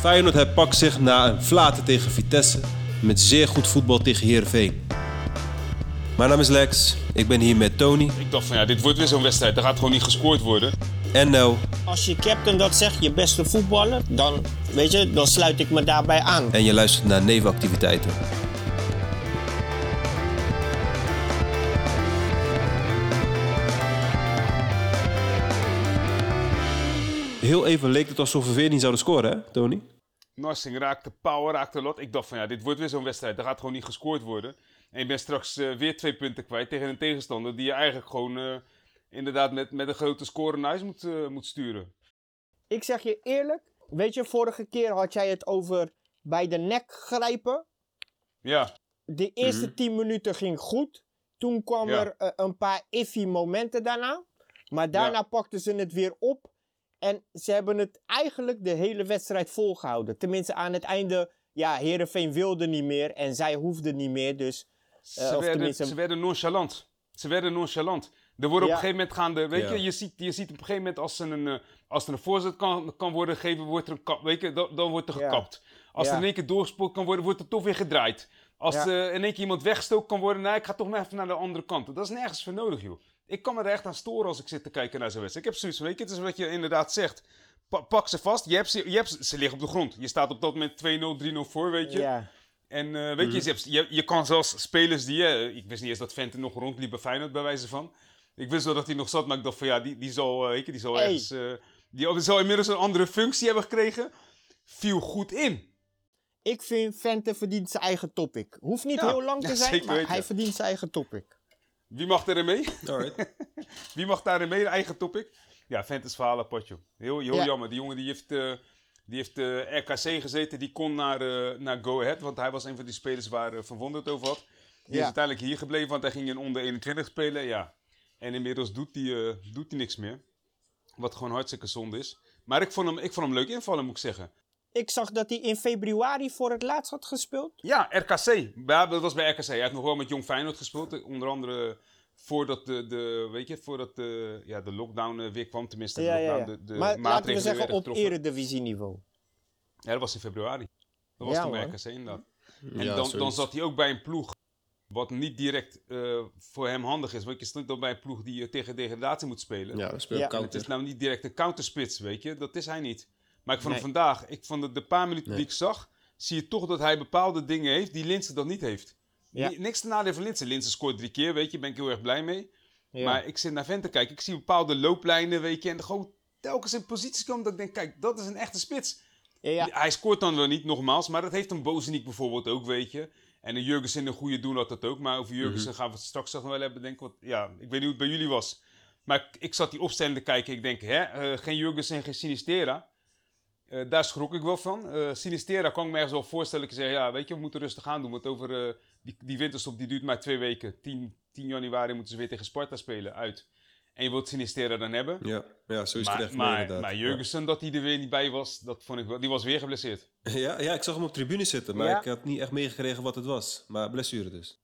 Feyenoord herpakt zich na een flaten tegen Vitesse met zeer goed voetbal tegen Heerenveen. Mijn naam is Lex, ik ben hier met Tony Ik dacht van ja, dit wordt weer zo'n wedstrijd. Er gaat gewoon niet gescoord worden. en Nel Als je captain dat zegt, je beste voetballer, dan, weet je, dan sluit ik me daarbij aan. en je luistert naar nevenactiviteiten. Heel even leek het alsof we weer niet zouden scoren, hè, Tony? Narsing raakte Power, raakte Lot. Ik dacht van ja, dit wordt weer zo'n wedstrijd. Er gaat gewoon niet gescoord worden. En je bent straks eh, weer twee punten kwijt tegen een tegenstander die je eigenlijk gewoon eh, inderdaad met, met een grote score naar huis moet, eh, moet sturen. Ik zeg je eerlijk, weet je, vorige keer had jij het over bij de nek grijpen. Ja, De eerste 10 minuten ging goed. Toen kwam Ja. er een paar iffy momenten daarna. Maar daarna pakten ze het weer op. En ze hebben het eigenlijk de hele wedstrijd volgehouden. Tenminste, aan het einde, ja, Herenveen wilde niet meer en zij hoefden niet meer. Dus ze, Eh, of werden, tenminste- ze werden nonchalant. Ze werden nonchalant. Er worden Ja. op een gegeven moment gaande, weet Ja. je, je ziet, je ziet op een gegeven moment als er een, eh, als er een voorzet kan, kan worden gegeven, wordt er een kap, weet je, dan, dan wordt er Ja. gekapt. Als Ja. er in één keer doorgespoeld kan worden, wordt er toch weer gedraaid. Als Ja. er in één keer iemand weggestoken kan worden, nou, ik ga toch maar even naar de andere kant. Dat is nergens voor nodig, joh. Ik kan me er echt aan storen als ik zit te kijken naar zo'n wedstrijd. Ik heb zoiets van, weet je, het is wat je inderdaad zegt. Pa- pak ze vast. Je hebt ze, je hebt ze, ze liggen op de grond. Je staat op dat moment 2-0, 3-0 voor, weet je. ja. En eh, weet je, je, hebt- je, je kan zelfs spelers die... eh, ik wist niet eens dat Vente nog rondliep bij Feyenoord, bij wijze van. Ik wist wel dat hij nog zat, maar ik dacht van ja, die, die zal, eh, weet je, die zal Hey. ergens... eh, die, die zal inmiddels een andere functie hebben gekregen. Viel goed in. Ik vind Vente verdient zijn eigen topic. Hoeft niet Ja, heel lang te ja, zijn, maar weten. hij verdient zijn eigen topic. Wie mag er mee? Alright. Wie mag daarin mee? Een eigen topic? Ja, apart, joh. Heel, heel Ja. jammer. Die jongen die heeft, eh, die heeft eh, RKC gezeten. Die kon naar, eh, naar Go Ahead. Want hij was een van die spelers waar Van Wonder het over had. Die Ja. is uiteindelijk hier gebleven, want hij ging in onder 21 spelen. Ja. En inmiddels doet hij, eh, doet hij niks meer. Wat gewoon hartstikke zonde is. Maar ik vond hem, ik vond hem leuk invallen, moet ik zeggen. Ik zag dat hij in februari voor het laatst had gespeeld. Ja, RKC. Ja, dat was bij RKC. Hij heeft nog wel met Jong Feyenoord gespeeld. eh, Onder andere voordat de, de, weet je, voordat de, ja, de lockdown eh, weer kwam. Tenminste, de, Ja, ja, de, de maar laten we maatregelen zeggen op getroffen. eredivisieniveau. Ja, dat was in februari. Dat was Ja, toen bij. RKC inderdaad. En Ja, dan, dan zat hij ook bij een ploeg wat niet direct eh, voor hem handig is. Want je stond dan bij een ploeg die eh, tegen degradatie moet spelen. Ja, dat speelt Ja. En het counter. is nou niet direct een counterspits, weet je. Dat is hij niet. Maar ik vond Nee. hem vandaag, ik vond de, de paar minuten Nee. die ik zag, zie je toch dat hij bepaalde dingen heeft die Linsen dan niet heeft. Ja. Ni- Niks te nadeel van Linsen. Linsen scoort drie keer, weet je. Ben ik heel erg blij mee. Ja. Maar ik zit naar Vent te kijken. Ik zie bepaalde looplijnen, weet je. En gewoon telkens in posities komen dat ik denk, kijk, dat is een echte spits. Ja. Hij scoort dan wel niet, nogmaals. Maar dat heeft een Bozeniek bijvoorbeeld ook, weet je. En een Jurgensen een goede doen had dat ook. Maar over Jurgensen gaan we het straks nog wel hebben. Denk, ik, wat, ja, ik weet niet hoe het bij jullie was. Maar ik, ik zat die opstelling te kijken. Ik denk, hè, eh, geen Jurgensen en geen Sinistera. Eh, daar schrok ik wel van. Eh Sinistera kan ik me ergens wel voorstellen. Ik zeg, ja, weet je, we moeten rustig aan doen. Want over eh, die, die winterstop die duurt maar twee weken. 10, 10 januari moeten ze weer tegen Sparta spelen, uit. En je wilt Sinistera dan hebben. Ja, ja, zo is het Maar, echt maar, inderdaad. maar Jurgensen, dat hij er weer niet bij was, dat vond ik wel. Die was weer geblesseerd. Ja, ja, ik zag hem op tribune zitten, maar Ja. ik had niet echt meegekregen wat het was. Maar blessure dus.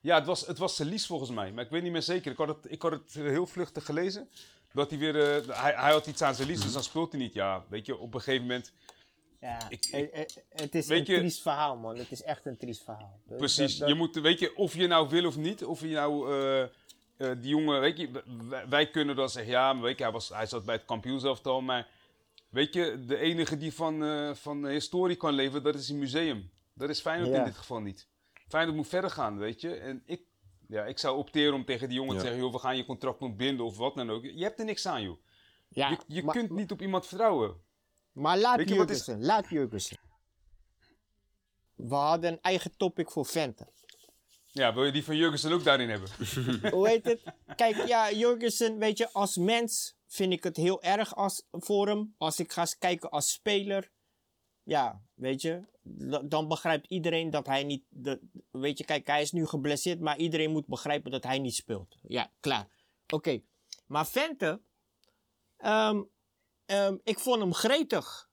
Ja, het was, het was Celis volgens mij, maar ik weet niet meer zeker. Ik had het, ik had het heel vluchtig gelezen. Dat hij weer, eh, hij, hij had iets aan Celis, dus dan speelt hij niet. Ja, weet je, op een gegeven moment, Ja, Ik- het is een je- triest verhaal, man. Het is echt een triest verhaal. Dus precies. dat- dat- Je moet, weet je, of je nou wil of niet, of je nou, eh, eh, die jongen, weet je, wij, wij kunnen dan zeggen, ja, maar weet je, hij, was, hij zat bij het kampioenselftal, maar weet je, de enige die van, van historie kan leven, dat is een museum. Dat is Feyenoord Ja. in dit geval niet. Feyenoord moet verder gaan, weet je. En ik, ja, ik zou opteren om tegen die jongen Ja. te zeggen, joh, we gaan je contract ontbinden of wat dan ook. Je hebt er niks aan, joh. ja, je je maar, kunt niet op iemand vertrouwen. maar laat is- Jurgensen, laat Jurgensen. We hadden een eigen topic voor Vente. Ja, wil je die van Jurgensen ook daarin hebben? Hoe heet het? Kijk, ja, Jurgensen, weet je, als mens vind ik het heel erg als, voor hem. Als ik ga eens kijken als speler, ja, weet je, da- dan begrijpt iedereen dat hij niet, de, weet je, kijk, hij is nu geblesseerd, maar iedereen moet begrijpen dat hij niet speelt. Ja, klaar. Oké, maar Vente, ehm, ehm, ik vond hem gretig.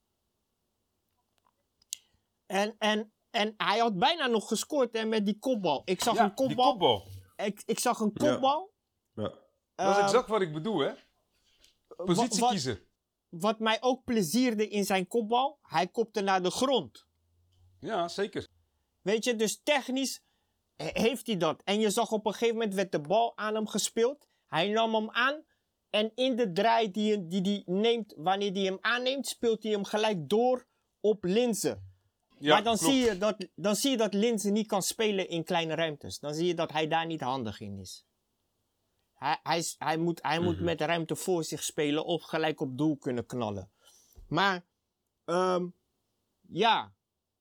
En, en, en hij had bijna nog gescoord hè, met die kopbal. Ik zag ja, een die kopbal. kopbal. Ik, ik zag een Ja. kopbal. Ja. Dat is Ehm, exact wat ik bedoel, hè? Positie wa- wa- kiezen. Wat mij ook plezierde in zijn kopbal, hij kopte naar de grond. Ja, zeker. Weet je, dus technisch heeft hij dat. En je zag op een gegeven moment werd de bal aan hem gespeeld. Hij nam hem aan. En in de draai die hij die, die neemt, wanneer hij hem aanneemt, speelt hij hem gelijk door op Linzen. Ja, maar dan klopt. zie, je dat, dan zie je dat Linzen niet kan spelen in kleine ruimtes. Dan zie je dat hij daar niet handig in is. Hij, hij, hij moet, hij moet Mhm. met ruimte voor zich spelen of gelijk op doel kunnen knallen. Maar, ehm, ja,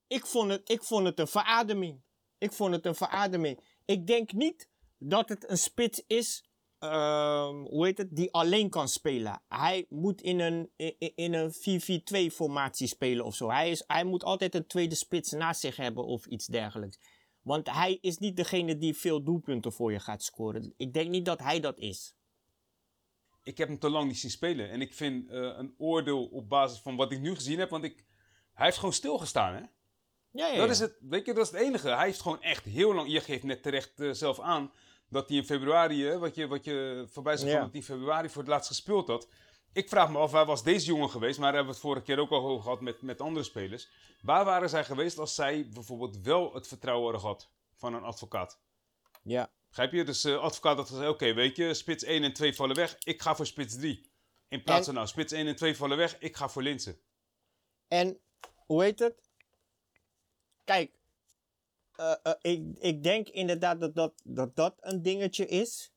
ik vond, het, ik vond het een verademing. Ik vond het een verademing. Ik denk niet dat het een spits is, ehm, hoe heet het, die alleen kan spelen. Hij moet in een, in, in een 4-4-2 formatie spelen of zo. Hij, is, hij moet altijd een tweede spits naast zich hebben of iets dergelijks. Want hij is niet degene die veel doelpunten voor je gaat scoren. Ik denk niet dat hij dat is. ik heb hem te lang niet zien spelen. En ik vind eh, een oordeel op basis van wat ik nu gezien heb. Want ik, hij heeft gewoon stilgestaan, hè? Ja, ja, Dat is het, weet je, dat is het enige. Hij heeft gewoon echt heel lang. Je geeft net terecht eh, zelf aan dat hij in februari, hè, wat, je, wat je voorbij zag, Ja. dat hij in februari voor het laatst gespeeld had. Ik vraag me af, waar was deze jongen geweest? Maar daar hebben we het vorige keer ook al over gehad met, met andere spelers. Waar waren zij geweest als zij bijvoorbeeld wel het vertrouwen hadden gehad van een advocaat? ja. Begrijp je? Dus de advocaat had gezegd, oké, weet je, spits 1 en 2 vallen weg. Ik ga voor spits 3. In plaats En- van nou, spits 1 en 2 vallen weg. Ik ga voor Linsen. En hoe heet het? Kijk, eh, eh, ik, ik denk inderdaad dat dat, dat dat een dingetje is.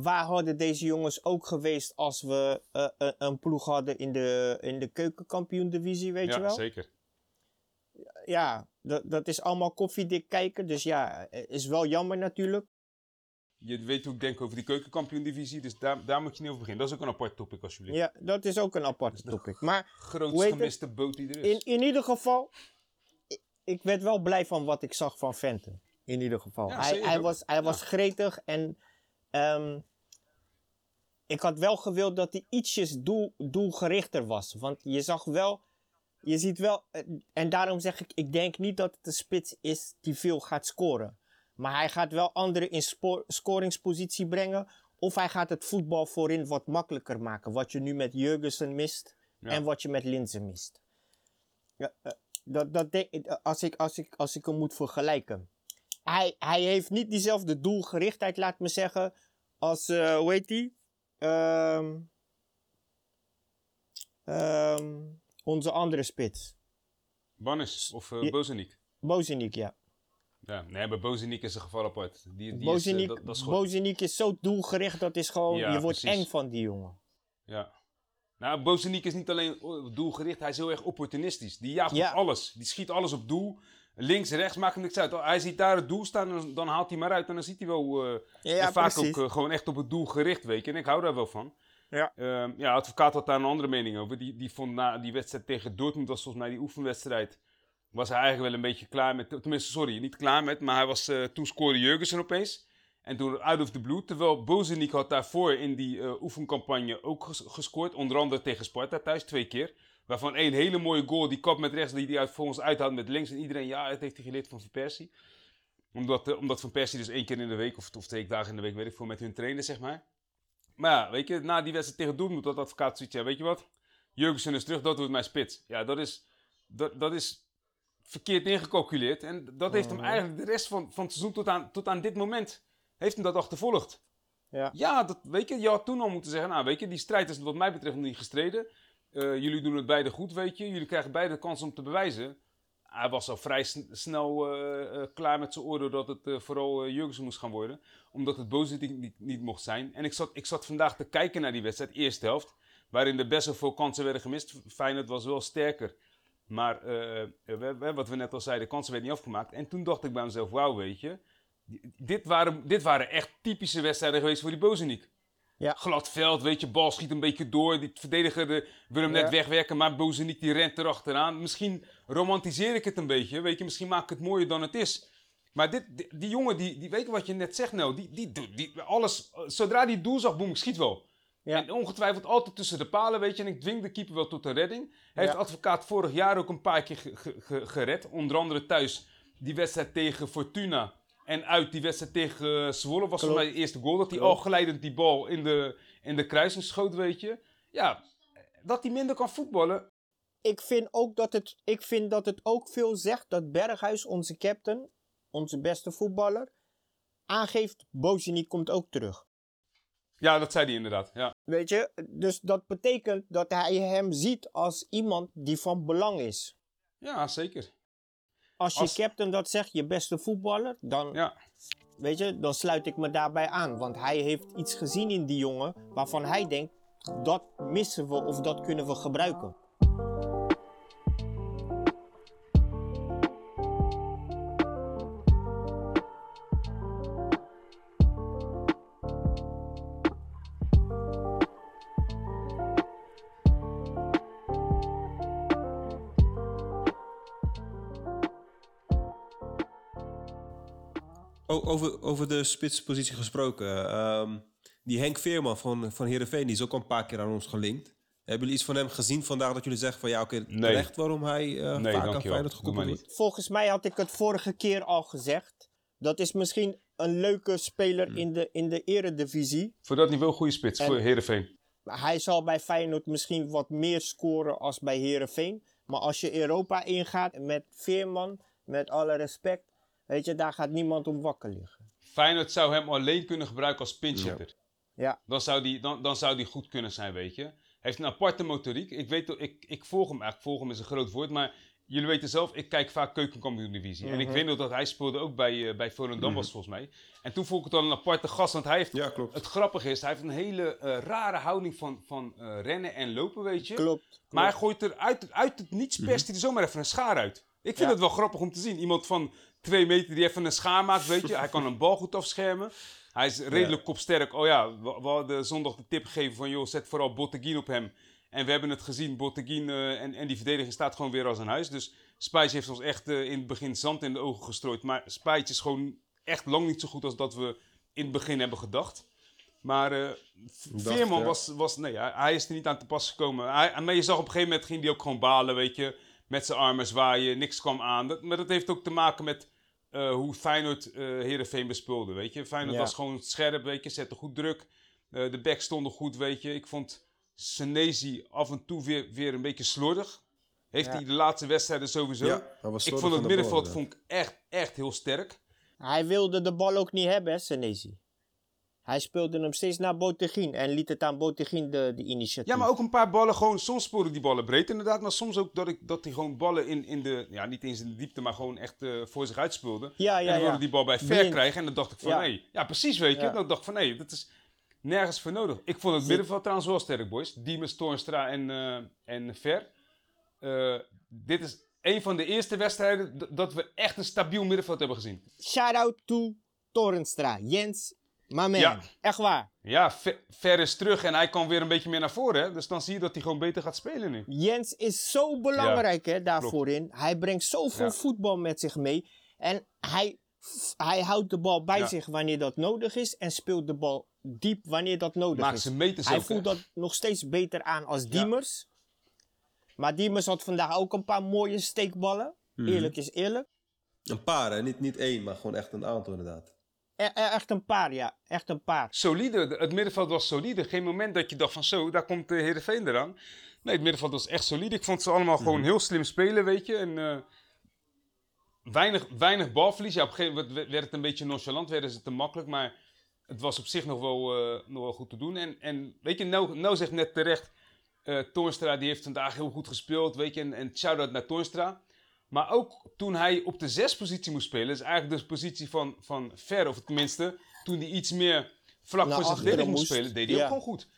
Waar hadden deze jongens ook geweest als we eh, een, een ploeg hadden in de, in de keukenkampioen-divisie, weet ja, je wel? zeker. Ja, dat, dat is allemaal koffiedik kijken. Dus ja, eh, is wel jammer natuurlijk. Je weet hoe ik denk over die keukenkampioen-divisie, dus daar, daar moet je niet over beginnen. Dat is ook een apart topic, alsjeblieft. Ja, dat is ook een aparte topic. Maar Grootst Hoe heet het? gemiste boot die er is. in, in ieder geval, ik, ik werd wel blij van wat ik zag van Venten. In ieder geval. Ja, hij, hij, was, hij Ja. was gretig en ehm, ik had wel gewild dat hij ietsjes doel, doelgerichter was. Want je zag wel, je ziet wel, eh, en daarom zeg ik, ik denk niet dat het een spits is die veel gaat scoren. Maar hij gaat wel anderen in spo- scoringspositie brengen. Of hij gaat het voetbal voorin wat makkelijker maken. Wat je nu met Jurgensen mist. Ja. En wat je met Linzen mist. Ja, eh, dat, dat denk, eh, als, ik, als, ik, als ik hem moet vergelijken. Hij, hij heeft niet diezelfde doelgerichtheid, laat me zeggen. Als, eh, hoe heet die? Ehm, ehm, onze andere spits. Bannis of uh, Bozenik. Bozenik, ja. Ja, nee, maar Bozenik is een geval apart. Die, die is, eh, Bozenik, dat, dat is is zo doelgericht, dat is gewoon, Ja, je wordt precies. eng van die jongen. Ja. Nou, Bozenik is niet alleen oh, doelgericht, hij is heel erg opportunistisch. Die jaagt Ja. op alles. Die schiet alles op doel. Links, rechts, maakt hem niks uit. Hij ziet daar het doel staan, dan, dan haalt hij maar uit. En dan ziet hij wel eh, Ja, vaak precies. ook eh, gewoon echt op het doel gericht, weet je. En ik hou daar wel van. Ja. Ehm, ja, advocaat had daar een andere mening over. Die, die vond na die wedstrijd tegen Dortmund, was volgens mij die oefenwedstrijd, was hij eigenlijk wel een beetje klaar met, tenminste, sorry, niet klaar met, maar hij was, eh, toen scoorde Jurgensen opeens. En toen out of the blue, terwijl Bozenik had daarvoor in die oefencampagne ook ges- gescoord. Onder andere tegen Sparta thuis, twee keer. Waarvan één hele mooie goal, die kap met rechts, die hij uit, volgens uithaalt met links. En iedereen, ja, het heeft hij geleerd van Van Persie. Omdat, eh, omdat Van Persie dus één keer in de week, of, of twee dagen in de week, weet ik veel, met hun trainen, zeg maar. Maar ja, weet je, na die wedstrijd tegen Dortmund had advocaat zoiets, ja, weet je wat? Jurgensen is terug, dat wordt mijn spits. Ja, dat is, dat, dat is verkeerd ingecalculeerd. En dat heeft hem Mhm. eigenlijk de rest van, van het seizoen tot aan, tot aan dit moment, heeft hem dat achtervolgd. Ja. Ja, dat, weet je, je had toen al moeten zeggen, nou weet je, die strijd is wat mij betreft nog niet gestreden. Eh, jullie doen het beide goed, weet je. Jullie krijgen beide de kans om te bewijzen. Hij was al vrij sn- snel eh, eh, klaar met zijn oordeel dat het vooral Jurgensen moest gaan worden. Omdat het boze niet, niet, mocht zijn. En ik zat, ik zat vandaag te kijken naar die wedstrijd, eerste helft. Waarin er best wel veel kansen werden gemist. Feyenoord was wel sterker. Maar we- wat we net al zeiden, de kansen werden niet afgemaakt. En toen dacht ik bij mezelf, wauw, weet je. Dit waren, dit waren echt typische wedstrijden geweest voor die Bozeniek. Ja. Glad veld, weet je, bal schiet een beetje door. Die verdediger de, wil hem net Ja. wegwerken, maar Bozeniek die rent erachteraan. Misschien romantiseer ik het een beetje, weet je. Misschien maak ik het mooier dan het is. Maar dit, die, die jongen, die, die weet wat je net zegt nou, die, die, die, die- alles, zodra die doel zag, boem, schiet wel. Ja. En ongetwijfeld altijd tussen de palen, weet je. En ik dwing de keeper wel tot een redding. Hij heeft advocaat vorig jaar ook een paar keer ge- ge- ge- gered. Onder andere thuis die wedstrijd tegen Fortuna. En uit die wedstrijd tegen Zwolle was voor mij de eerste goal. Dat hij al geleidend die bal in de, in de kruising schoot, weet je. Ja, dat hij minder kan voetballen. Ik vind, ook dat het, ik vind dat het ook veel zegt dat Berghuis, onze captain, onze beste voetballer, aangeeft, Bozeniek komt ook terug. Ja, dat zei hij inderdaad. Ja. Weet je, dus dat betekent dat hij hem ziet als iemand die van belang is. ja, zeker. Als je Als- captain dat zegt, je beste voetballer, dan, Ja. weet je, dan sluit ik me daarbij aan. Want hij heeft iets gezien in die jongen waarvan hij denkt, dat missen we of dat kunnen we gebruiken. Over, over de spitspositie gesproken. ehm, die Henk Veerman van, van Heerenveen, die is ook al een paar keer aan ons gelinkt. Hebben jullie iets van hem gezien vandaag dat jullie zeggen van ja, oké, terecht waarom hij eh Nee, vaak aan. Feyenoord gekoppeld wordt? Volgens mij had ik het vorige keer al gezegd. Dat is misschien een leuke speler in, de, in de eredivisie. Voor dat niveau goede spits, En- voor Heerenveen. Hij zal bij Feyenoord misschien wat meer scoren als bij Herenveen. Maar als je Europa ingaat met Veerman, met alle respect, weet je, daar gaat niemand om wakker liggen. Feyenoord zou hem alleen kunnen gebruiken als pinchitter. Ja, Dan, zou die, dan, dan zou die goed kunnen zijn, weet je. Hij heeft een aparte motoriek. Ik, weet, dat- ik, ik volg hem eigenlijk. Volg hem is een groot woord, maar jullie weten zelf, ik kijk vaak keukenkampioen-divisie. En ik weet nog dat hij speelde ook bij, eh bij Volendam, was volgens mij. En toen vond ik het al een aparte gast, want hij heeft... Ja, klopt. Het grappige is, hij heeft een hele eh, rare houding van, van eh, rennen en lopen, weet je. klopt. Maar hij gooit er uit, uit het niets perst hij er zomaar even een schaar uit. Ik vind Ja. het wel grappig om te zien. Iemand van twee meter die even een schaar maakt, weet je. Hij kan een bal goed afschermen. Hij is redelijk kopsterk. Oh ja, we, we hadden zondag de tip gegeven van... joh, zet vooral Botteguin op hem. En we hebben het gezien. Botteguin eh, en, en die verdediging staat gewoon weer als een huis. Dus Spijtje heeft ons echt eh, in het begin zand in de ogen gestrooid. Maar Spijtje is gewoon echt lang niet zo goed als dat we in het begin hebben gedacht. Maar eh, Veerman ja. was, was... Nee, hij, hij is er niet aan te pas gekomen. Hij, maar je zag op een gegeven moment ging hij ook gewoon balen, weet je. Met zijn armen zwaaien, niks kwam aan. Dat, maar dat heeft ook te maken met eh, hoe Feyenoord eh Heerenveen bespeelde, weet je. Feyenoord Ja. was gewoon scherp, weet je. Zette goed druk. Eh, de backs stonden goed, weet je. Ik vond Senezi af en toe weer, weer een beetje slordig. Heeft Ja. hij de laatste wedstrijden sowieso. Ja, hij was ik vond het middenveld vond ik echt, echt heel sterk. Hij wilde de bal ook niet hebben, hè, Senesi. Hij speelde hem steeds naar Bottegien en liet het aan Bottegien de, de initiatief. Ja, maar ook een paar ballen gewoon. Soms sporen die ballen breed inderdaad. Maar soms ook dat, ik, dat hij gewoon ballen in, in de... Ja, niet eens in de diepte, maar gewoon echt eh, voor zich uitspeelde. Ja, en ja, dan wilde ja. die bal bij ver Blind. krijgen. En dan dacht ik van Ja. nee. Ja, precies weet je. Ja. Dan dacht ik van nee, dat is nergens voor nodig. Ik vond het middenveld trouwens wel sterk, boys. Diemers, Toornstra en, eh, en Ver. Eh, dit is een van de eerste wedstrijden dat we echt een stabiel middenveld hebben gezien. Shout-out to Torenstra. Jens, my man. Ja. Echt waar. Ja, Ver, Ver is terug en hij kan weer een beetje meer naar voren. Hè? Dus dan zie je dat hij gewoon beter gaat spelen nu. Jens is zo belangrijk hè, daarvoor in. Hij brengt zoveel Ja. voetbal met zich mee. En hij, hij houdt de bal bij Ja. zich wanneer dat nodig is. En speelt de bal diep wanneer dat nodig Maakt is. zijn meters Hij ook, hè? voelt dat nog steeds beter aan als Diemers. Maar Diemers had vandaag ook een paar mooie steekballen. Mhm. Eerlijk is eerlijk. Een paar, hè? Niet, niet één, maar gewoon echt een aantal inderdaad. E- e- echt een paar, ja. Echt een paar. solide. De- Het middenveld was solide. Geen moment dat je dacht van zo, daar komt de Heerenveen eraan. Nee, het middenveld was echt solide. Ik vond ze allemaal gewoon heel slim spelen, weet je. En eh, weinig, weinig balverlies. Ja, op een gegeven moment werd het een beetje nonchalant, werden ze te makkelijk. Maar het was op zich nog wel, eh, nog wel goed te doen. En, en weet je, nou, nou zegt net terecht, eh Toornstra die heeft vandaag heel goed gespeeld, weet je. En, en shout-out naar Toornstra. Maar ook toen hij op de zespositie moest spelen, is eigenlijk de positie van, van Ver, of tenminste, toen hij iets meer vlak voor zijn verdediging moest spelen, deed hij Ja. ook gewoon goed.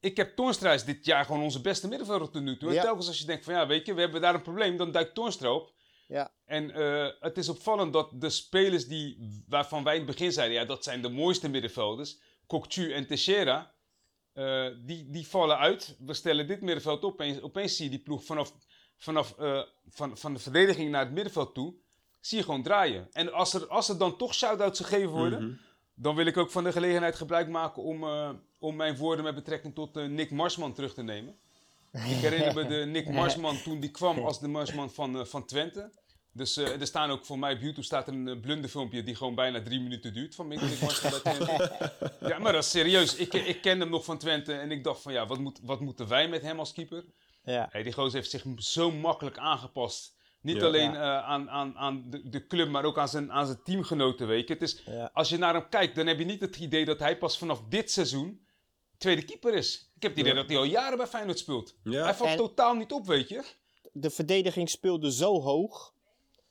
Ik heb Toornstra is dit jaar gewoon onze beste middenvelder tot nu toe. En telkens als je denkt van ja, weet je, we hebben daar een probleem, dan duikt Toornstra op. Ja. En eh, het is opvallend dat de spelers die, waarvan wij in het begin zeiden, ja, dat zijn de mooiste middenvelders, Kokchu en Teixeira, eh, die, die vallen uit. We stellen dit middenveld op en opeens zie je die ploeg vanaf, vanaf eh, van, van de verdediging naar het middenveld toe, zie je gewoon draaien. En als er, als er dan toch shout-outs gegeven worden, dan wil ik ook van de gelegenheid gebruik maken om, eh, om mijn woorden met betrekking tot eh, Nick Marsman terug te nemen. Ik herinner me de Nick Marsman toen die kwam als de Marsman van, van Twente. Dus er staan ook voor mij op YouTube staat een uh, blunderfilmpje die gewoon bijna drie minuten duurt van bij Twente. ja, maar dat is serieus. Ik, ik ken hem nog van Twente en ik dacht van ja, wat, moet, wat moeten wij met hem als keeper? Ja. Hey, die gozer heeft zich zo makkelijk aangepast. Niet Ja. alleen Ja. eh, aan, aan, aan de, de club, maar ook aan zijn, aan zijn teamgenoten. Weet je. Het is, Ja. Als je naar hem kijkt, dan heb je niet het idee dat hij pas vanaf dit seizoen tweede keeper is. Ik heb het idee Ja. dat hij al jaren bij Feyenoord speelt. Ja. Hij valt En- totaal niet op, weet je. De verdediging speelde zo hoog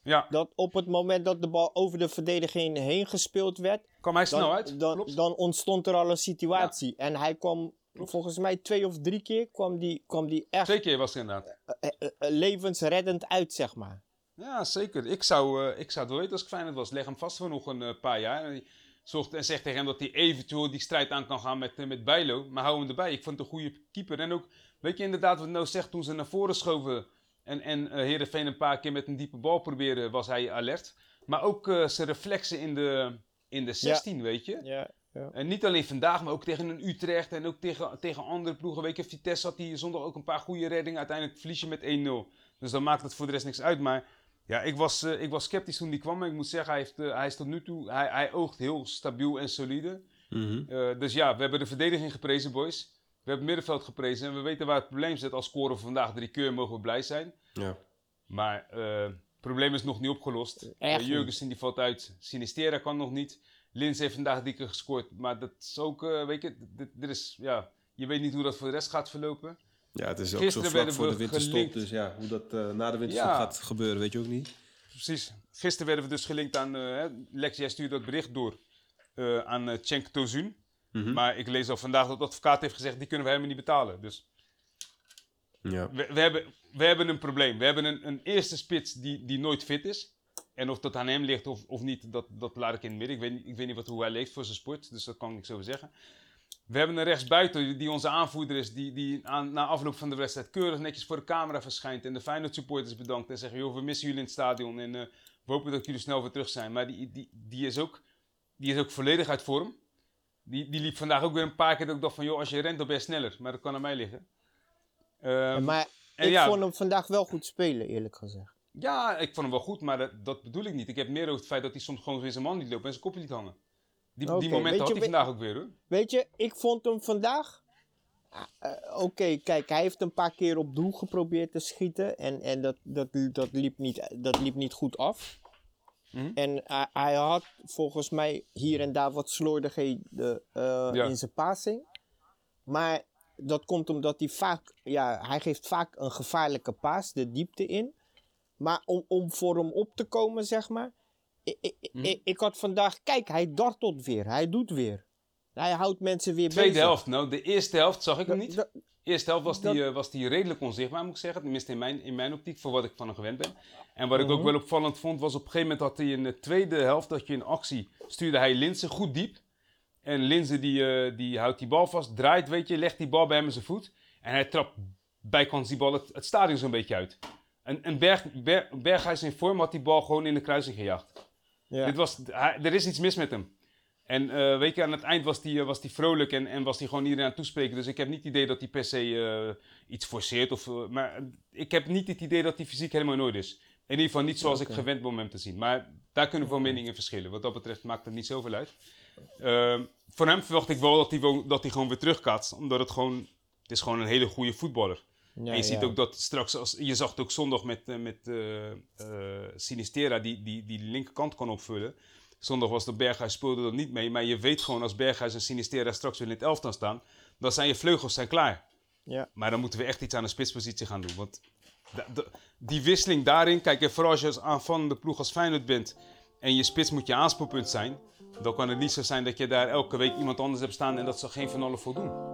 Ja, dat op het moment dat de bal over de verdediging heen gespeeld werd, kwam hij snel dan, uit. dan, dan ontstond er al een situatie. En hij kwam, volgens mij twee of drie keer, kwam die, kwam die echt Twee keer was het inderdaad. eh, eh, eh, levensreddend uit, zeg maar. Ja, zeker. Ik zou, ik zou het wel weten als ik Feyenoord was. Leg hem vast voor nog een paar jaar. En, zorgt, en zeg tegen hem dat hij eventueel die strijd aan kan gaan met, met Bijlo. Maar hou hem erbij. Ik vond het een goede keeper. En ook, weet je inderdaad wat Nou zegt, toen ze naar voren schoven... en, en eh Heerenveen een paar keer met een diepe bal proberen, was hij alert. Maar ook zijn reflexen in de, in de 16, weet je. Ja, ja. En niet alleen vandaag, maar ook tegen een Utrecht en ook tegen, tegen andere ploegen. Weet je, Vitesse had die zondag ook een paar goede reddingen. Uiteindelijk verlies je met 1-0. Dus dan maakt het voor de rest niks uit. Maar ja, ik was, eh, ik was sceptisch toen die kwam. Maar ik moet zeggen, hij, heeft, eh, hij is tot nu toe, hij, hij oogt heel stabiel en solide. Mhm. Eh, dus ja, we hebben de verdediging geprezen, boys. We hebben het middenveld geprezen. En we weten waar het probleem zit. Als scoren we vandaag drie keer, mogen we blij zijn. Ja. Maar eh, het probleem is nog niet opgelost. Uh. Jurgensen die valt uit. Sinistera kan nog niet. Lins heeft vandaag drie keer gescoord. Maar dat is ook, eh, weet je, dit, dit is, ja, je weet niet hoe dat voor de rest gaat verlopen. ja, het is ook Gisteren zo vlak voor de winterstop. gelinkt. Dus ja, hoe dat eh, na de winterstop Ja. gaat gebeuren, weet je ook niet. Precies. Gisteren werden we dus gelinkt aan, hè, Lex, jij stuurde dat bericht door aan uh, Cenk Tozun. Mhm. Maar ik lees al vandaag dat de advocaat heeft gezegd, die kunnen we helemaal niet betalen. Dus Ja. we, we, hebben, we hebben een probleem. We hebben een, een eerste spits die, die nooit fit is. En of dat aan hem ligt of, of niet, dat, dat laat ik in het midden. Ik weet, niet- ik weet niet wat, hoe hij leeft voor zijn sport, dus dat kan ik over zeggen. We hebben een rechtsbuiten die onze aanvoerder is, die, die aan, na afloop van de wedstrijd keurig netjes voor de camera verschijnt en de Feyenoord supporters bedankt en zegt, joh, we missen jullie in het stadion en eh, we hopen dat jullie snel weer terug zijn. Maar die, die, die, is, ook, die is ook volledig uit vorm. Die, die liep vandaag ook weer een paar keer dat ik dacht van, joh, als je rent dan ben je sneller. Maar dat kan aan mij liggen. Ehm, maar ik ja. vond hem vandaag wel goed spelen, eerlijk gezegd. Ja, ik vond hem wel goed, maar dat, dat bedoel ik niet. Ik heb meer over het feit dat hij soms gewoon weer zijn man niet loopt en zijn kopje liet hangen. Die, die momenten had je, hij vandaag ook weer hoor. Weet je, ik vond hem vandaag. ah, eh, Oké, kijk, hij heeft een paar keer op doel geprobeerd te schieten. En, en dat, dat, dat, liep niet, dat liep niet goed af. Mhm. En hij- hij had volgens mij hier en daar wat slordigheden eh, Ja. in zijn passing. Maar dat komt omdat hij vaak, ja, hij geeft vaak een gevaarlijke paas de diepte in. Maar om, om voor hem op te komen, zeg maar. Ik, ik, Mhm. ik, ik had vandaag, kijk, hij dartelt weer, hij doet weer. Hij houdt mensen weer Tweede bezig. helft, nou, de eerste helft zag ik hem niet. da- eerste helft was die, eh, was die redelijk onzichtbaar, moet ik zeggen. Tenminste in mijn, in mijn optiek, voor wat ik van hem gewend ben. En wat ik ook Mhm. wel opvallend vond, was op een gegeven moment had hij in de tweede helft, dat je in actie, stuurde hij Linzen goed diep. En Linzen die, eh, die houdt die bal vast, draait, weet je, legt die bal bij hem in zijn voet. En hij trapt bijkans die bal het, het stadion zo'n beetje uit. En, en Berg, Ber, Berghuis in vorm had die bal gewoon in de kruising gejaagd. Ja. Dit was, hij- er is iets mis met hem. En eh, weet je, aan het eind was hij was die vrolijk en, en was hij gewoon iedereen aan het toespreken. Dus ik heb niet het idee dat hij per se eh, iets forceert. Of, eh, maar ik heb niet het idee dat hij fysiek helemaal orde is. In ieder geval niet zoals ik gewend ben om hem te zien. Maar daar kunnen wel meningen in verschillen. Wat dat betreft maakt het niet zoveel uit. Ehm, voor hem verwacht ik wel dat hij, dat hij gewoon weer terugkaatst. Omdat het gewoon... Het is gewoon een hele goede voetballer. Ja, en je ziet ook dat straks, als, je zag het ook zondag met, eh, met eh, eh, Sinistera, die, die die linkerkant kan opvullen. Zondag was de Berghuis speelde er niet mee, maar je weet gewoon als Berghuis en Sinistera straks weer in het elftal staan, dan zijn je vleugels zijn klaar. Ja. Maar dan moeten we echt iets aan de spitspositie gaan doen. Want die wisseling daarin, kijk, en vooral als je als aanvallende ploeg als Feyenoord bent en je spits moet je aanspoelpunt zijn, dan kan het niet zo zijn dat je daar elke week iemand anders hebt staan en dat ze geen van allen voldoen.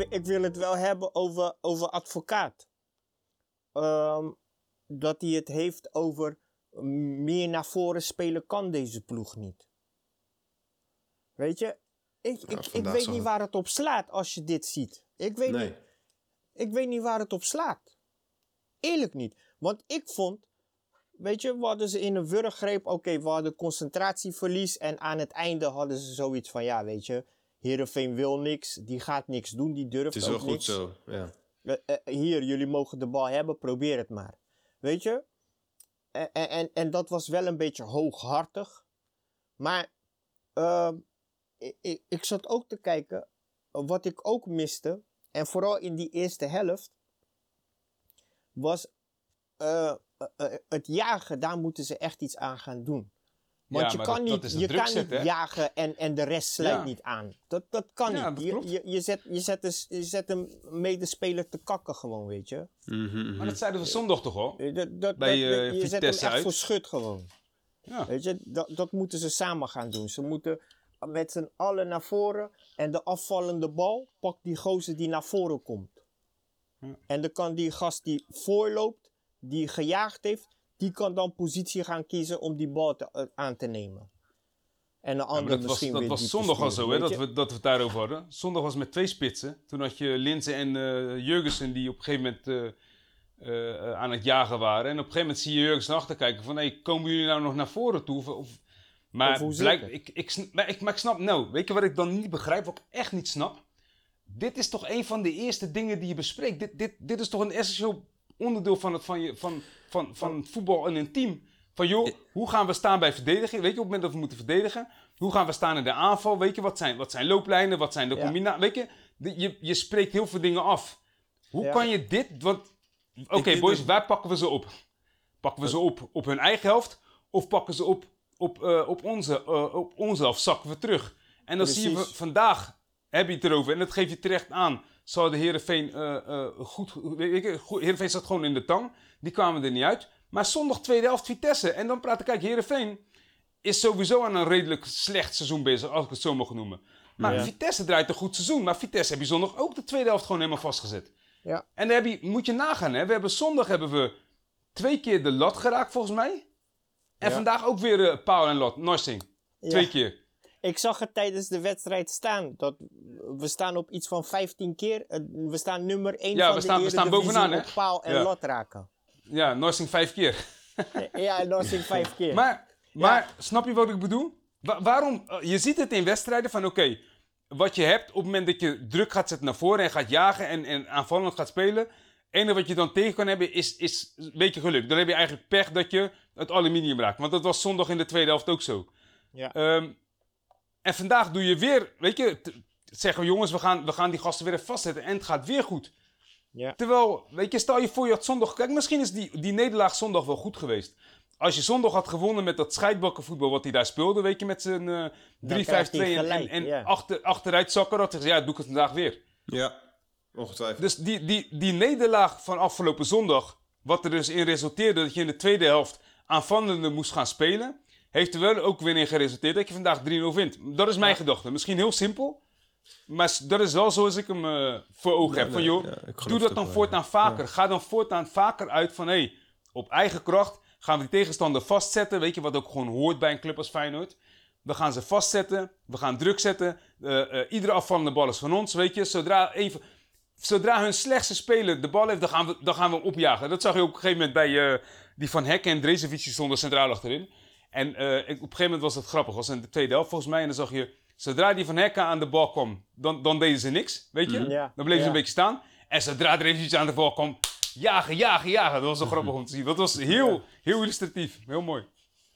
Ik, wi- ik wil het wel hebben over, over advocaat. Ehm, dat hij het heeft over meer naar voren spelen kan deze ploeg niet. Weet je, ik, ik, weet niet waar het op slaat als je dit ziet. Ik weet, Nee. niet, ik weet niet waar het op slaat. Eerlijk niet. Want ik vond, weet je, we hadden ze in een wurggreep. Oké, we hadden concentratieverlies. En aan het einde hadden ze zoiets van, ja, weet je, Heerenveen wil niks. Die gaat niks doen, die durft Het is wel goed niks. zo. Ja. Eh, eh, hier, jullie mogen de bal hebben, probeer het maar. Weet je? En, en, en, dat was wel een beetje hooghartig. Maar ehm, ik, ik, zat ook te kijken, wat ik ook miste, en vooral in die eerste helft, was eh, het jagen, daar moeten ze echt iets aan gaan doen. Want Ja, je kan dat- niet, dat je kan niet jagen en, en de rest sluit Ja. niet aan. Dat, dat kan Ja, niet. dat je, je, je, zet, je, zet een, je zet een medespeler te kakken gewoon, weet je. Mhm, mhm. Maar dat zeiden we zondag toch al? Eh, Dat, dat, Bij, dat- eh, je zet hem echt uit. voor schut gewoon. Ja. Weet je, dat, dat moeten ze samen gaan doen. Ze moeten met z'n allen naar voren en de afvallende bal pakt die gozer die naar voren komt. Ja. En dan kan die gast die voorloopt, die gejaagd heeft, die kan dan positie gaan kiezen om die bal te- eh, aan te nemen. En de Ja, andere dat was, misschien dat weer was zondag al zo, hè, dat we, dat we het daarover hadden. Zondag was met twee spitsen. Toen had je Linzen en eh Jurgensen die op een gegeven moment eh, aan het jagen waren. En op een gegeven moment zie je Jurgensen achterkijken van... Hey, komen jullie nou nog naar voren toe? Of, of- maar, Of blijk, ik, ik, sn- maar, ik, maar ik snap... Nou, weet je wat ik dan niet begrijp? Wat ik echt niet snap? Dit is toch een van de eerste dingen die je bespreekt. Dit, dit, dit is toch een essentieel onderdeel van, het, van, je, van, van, van voetbal in een team. Van joh, hoe gaan we staan bij verdediging? Weet je, op het moment dat we moeten verdedigen, hoe gaan we staan in de aanval? Weet je, wat zijn, wat zijn looplijnen? Wat zijn de Ja. combinaties? Weet je, de- je, je spreekt heel veel dingen af. Hoe Ja. kan je dit? Want, oké boys, dat- waar pakken we ze op? Pakken we ze op op hun eigen helft? Of pakken ze op op, eh, op, onze, eh, op onze helft? Zakken we terug? En dan zie je Precies. vandaag, heb je het erover, en dat geef je terecht aan. Zou de Heerenveen eh eh goed, weet je, goed... Heerenveen zat gewoon in de tang. Die kwamen er niet uit. Maar zondag tweede helft Vitesse. En dan praten, kijk, Heerenveen is sowieso aan een redelijk slecht seizoen bezig, als ik het zo mag noemen. Maar Ja. Vitesse draait een goed seizoen. Maar Vitesse heb je zondag ook de tweede helft gewoon helemaal vastgezet. Ja. En dan heb je, moet je nagaan, hè. We hebben zondag hebben we twee keer de lat geraakt, volgens mij. En Ja. vandaag ook weer paal en lat, Norsing. Twee keer. Ik zag het tijdens de wedstrijd staan. Dat we staan op iets van 15 keer. eh, We staan nummer 1 Ja, van we de staan- we staan bovenaan, hè? op paal en Ja. lat raken. Ja, Norsing vijf keer. Ja, dat is in vijf keer. Maar, maar snap je wat ik bedoel? Wa- waarom? eh, je ziet het in wedstrijden van oké, wat je hebt op het moment dat je druk gaat zetten naar voren en gaat jagen en, en aanvallend gaat spelen. Het enige wat je dan tegen kan hebben is, is een beetje geluk. Dan heb je eigenlijk pech dat je het aluminium raakt. Want dat was zondag in de tweede helft ook zo. Ja. Ehm, en vandaag doe je weer, weet je, zeggen we jongens, we gaan, we gaan die gasten weer even vastzetten en het gaat weer goed. Ja. Terwijl, weet je, stel je voor je had zondag... Kijk, misschien is die, die nederlaag zondag wel goed geweest. Als je zondag had gewonnen met dat scheidbakkenvoetbal wat hij daar speelde, weet je, met zijn eh 3-5-2 krijgt hij en, en, gelijk, en ja. achter, achteruit zakken, dat ja, doe ik het vandaag weer. Ja, ongetwijfeld. Dus die, die, die nederlaag van afgelopen zondag, wat er dus in resulteerde dat je in de tweede helft aanvallende moest gaan spelen, heeft er wel ook weer in geresulteerd dat je vandaag 3-0 wint. Dat is mijn gedachte. Misschien heel simpel, maar dat is wel zoals ik hem eh, voor ogen heb. Van joh, doe dat dan wel, voortaan vaker. Ga dan voortaan vaker uit van hé, hey, op eigen kracht gaan we die tegenstander vastzetten. Weet je wat ook gewoon hoort bij een club als Feyenoord? We gaan ze vastzetten, we gaan druk zetten. Eh, eh, iedere afvallende bal is van ons, weet je. Zodra, even, zodra hun slechtste speler de bal heeft, dan gaan we, dan gaan we hem opjagen. Dat zag je ook op een gegeven moment bij die Van Hekken en Drezevic, die stonden centraal achterin. En eh, ik- op een gegeven moment was dat grappig. was in de tweede helft volgens mij. En dan zag je, zodra die Van Hekken aan de bal kwam, dan, dan deden ze niks, weet je. Ja, Dan bleven ze ja. een beetje staan. En zodra Drezevic aan de bal kwam, jagen, jagen, jagen. Dat was zo grappig om te zien. Dat was heel, heel illustratief. Heel mooi.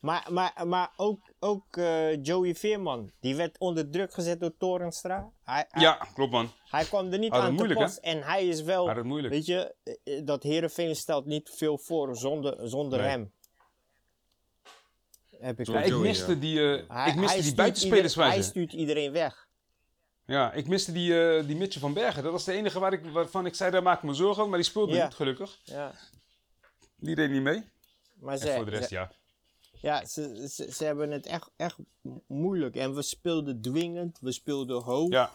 Maar, maar, maar ook, ook eh, Joey Veerman, die werd onder druk gezet door Torenstra. Hij, hij, Ja, klopt man. hij kwam er niet aan te moeilijk, hè? pas. En hij is wel, Had het moeilijk. weet je, eh, dat Heerenveen stelt niet veel voor zonder, zonder Nee. hem. Heb ik Ja, ik miste die, eh, Hij- ik miste hij die stuurt buitenspelers ieder- Hij stuurt iedereen weg. Ja, ik miste die, eh die Mitchell van Bergen. Dat was de enige waar ik, waarvan ik zei, daar maak ik me zorgen over. Maar die speelde Ja. niet, gelukkig. Ja. Die deed niet mee. Maar En ze, voor de rest, ze- ja. ja, ze, ze, ze hebben het echt, echt moeilijk. En we speelden dwingend, we speelden hoog. Ja,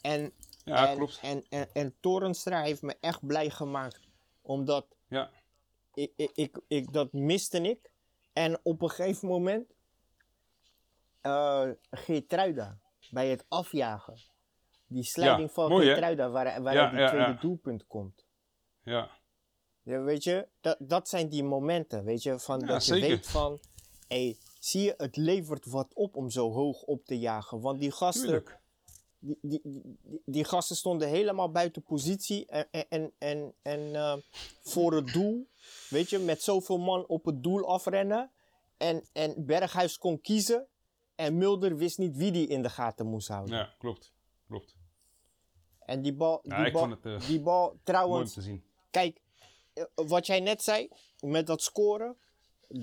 En, ja en, klopt. En, en, en Torenstra heeft me echt blij gemaakt. Omdat Ja. ik, ik, ik, ik, dat miste ik. En op een gegeven moment... eh Geertruida. bij het afjagen. Die sliding van mooi? Geertruida, waar, waar Ja, die ja, tweede doelpunt komt. Ja. Ja, weet je, dat, dat zijn die momenten, weet je, van dat zeker. je weet van, hé, zie je, het levert wat op om zo hoog op te jagen. Want die gasten, Tuurlijk. Die, die, die, die gasten stonden helemaal buiten positie en, en, en, en, eh, voor het doel, weet je, met zoveel man op het doel afrennen. En, en Berghuis kon kiezen en Mulder wist niet wie die in de gaten moest houden. Ja, klopt. Klopt. En die bal, die, ik bal het, eh, die bal trouwens, te zien. Kijk, eh, wat jij net zei met dat scoren,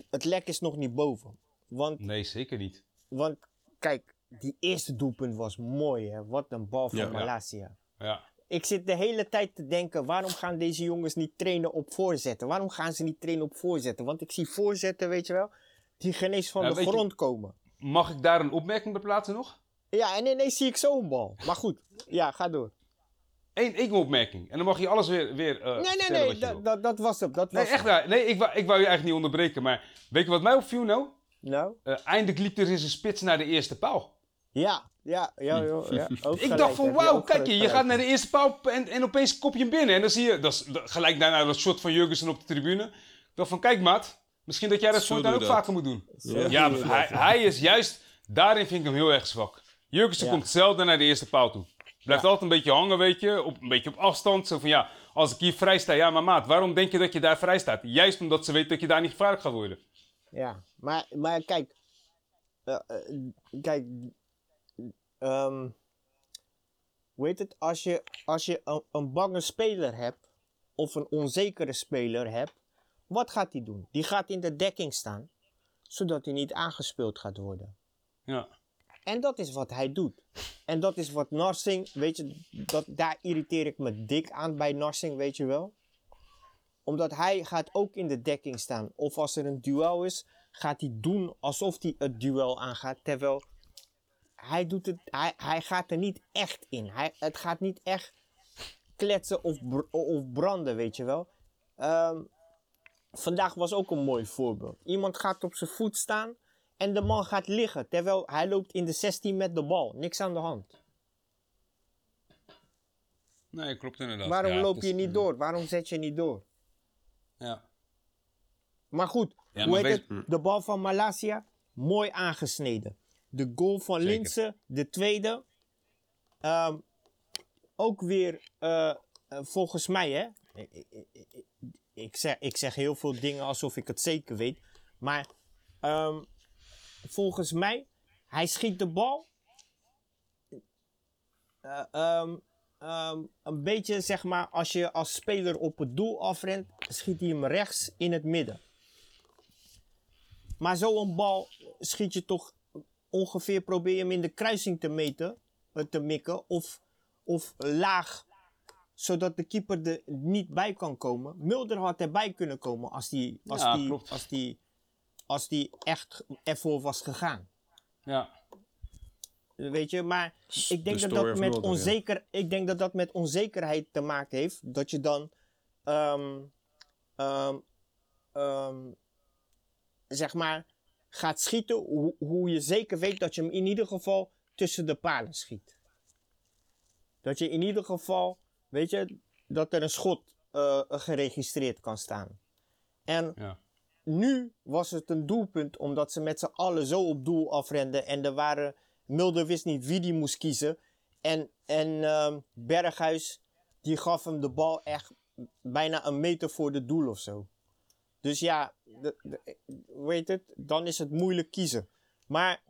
het lek is nog niet boven. Want, Nee, zeker niet. want kijk, die eerste doelpunt was mooi, hè? Wat een bal van Ja, ja. Malasia. Ja. Ik zit de hele tijd te denken, waarom gaan deze jongens niet trainen op voorzetten? Waarom gaan ze niet trainen op voorzetten? Want ik zie voorzetten, weet je wel, die geen eens van de je- grond komen. Mag ik daar een opmerking bij plaatsen nog? Ja, en ineens zie ik zo'n bal. Maar goed, ja, ga door. Eén, één opmerking. En dan mag je alles weer, weer eh Nee, nee, nee, dat, wil. dat, dat was het. Dat was Nee, echt waar. Nee, ik wou, ik wou je eigenlijk niet onderbreken. Maar weet je wat mij opviel nou? Nou, Eh, eindelijk liep er in zijn spits naar de eerste paal. Ja, ja, ja, joh, ja. Ook Ik dacht van wauw, kijk je, je gaat naar de eerste paal en, en opeens kop je hem binnen. En dan zie je, dat is dat- gelijk daarna dat shot van Jurgensen op de tribune. Ik dacht van kijk maat, misschien dat jij dat voortaan ook dat. vaker moet doen. Ja. Ja, doe je hij, hij is juist, daarin vind ik hem heel erg zwak. Jurgensen Ja. komt zelden naar de eerste paal toe. Blijft Ja. altijd een beetje hangen, weet je, op, een beetje op afstand. Zo van ja, als ik hier vrij sta, ja maar maat, waarom denk je dat je daar vrij staat? Juist omdat ze weten dat je daar niet gevaarlijk gaat worden. Ja, maar, maar kijk. eh, eh, kijk. Ehm hoe heet het? Als je, als je een, een bange speler hebt. Of een onzekere speler hebt. Wat gaat hij doen? Die gaat in de dekking staan. Zodat hij niet aangespeeld gaat worden. Ja, En dat is wat hij doet. En dat is wat Narsing, weet je, dat, daar irriteer ik me dik aan bij Narsing, weet je wel. Omdat hij gaat ook in de dekking staan. Of als er een duel is, gaat hij doen alsof hij het duel aangaat. Terwijl hij, doet het, hij, hij gaat er niet echt in. Hij, het gaat niet echt kletsen of, of branden, weet je wel. Ehm, vandaag was ook een mooi voorbeeld. Iemand gaat op zijn voet staan en de man gaat liggen. Terwijl hij loopt in de 16 met de bal. Niks aan de hand. nee, klopt inderdaad. Waarom Ja, loop je is- niet door? Waarom zet je niet door? Ja. Maar goed, Ja, hoe heet wees- het? De bal van Malasia, mooi aangesneden. De goal van Zeker. Linse, de tweede. ehm, ook weer, eh, eh, volgens mij, hè. Ik, ik- ik- ik zeg, ik zeg heel veel dingen alsof ik het zeker weet. Maar ehm, volgens mij, hij schiet de bal. eh, ehm, een beetje, zeg maar, als je als speler op het doel afrent, schiet hij hem rechts in het midden. Maar zo'n bal schiet je toch ongeveer, probeer je hem in de kruising te meten, eh, te mikken, of, of laag, zodat de keeper er niet bij kan komen. Mulder had erbij kunnen komen als die, als Ja, die, klopt. als die, als die echt ervoor was gegaan. Ja. Weet je, maar ik denk de dat dat met Mulder, ja. onzeker, ik denk dat dat met onzekerheid te maken heeft. Dat je dan, ehm, ehm, ehm, zeg maar, gaat schieten hoe, hoe je zeker weet dat je hem in ieder geval tussen de palen schiet. Dat je in ieder geval, weet je, dat er een schot eh, geregistreerd kan staan. En Ja. nu was het een doelpunt omdat ze met z'n allen zo op doel afrenden. En er waren, Mulder wist niet wie die moest kiezen. En, en ehm, Berghuis, die gaf hem de bal echt bijna een meter voor de doel of zo. Dus ja, de, de- weet het, dan is het moeilijk kiezen. Maar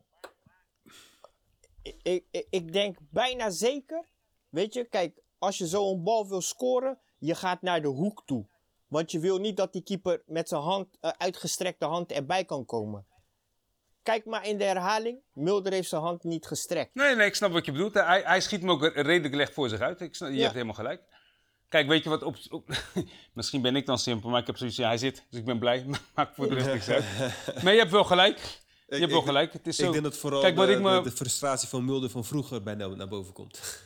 ik, ik, ik denk bijna zeker, weet je, kijk, als je zo een bal wil scoren, je gaat naar de hoek toe. Want je wil niet dat die keeper met zijn hand, eh, uitgestrekte hand erbij kan komen. Kijk maar in de herhaling. Mulder heeft zijn hand niet gestrekt. Nee, nee, ik snap wat je bedoelt. Hij, hij schiet hem ook redelijk licht voor zich uit. Ik snap, je Ja. hebt helemaal gelijk. Kijk, weet je wat op, op- Misschien ben ik dan simpel, maar ik heb zoiets van, hij zit, dus ik ben blij. Maakt voor de rest niks uit. Maar je hebt wel gelijk. Je hebt wel gelijk. Het is zo... Ik denk dat vooral Kijk, wat de, ik me- de, de frustratie van Mulder van vroeger bij nou naar boven komt.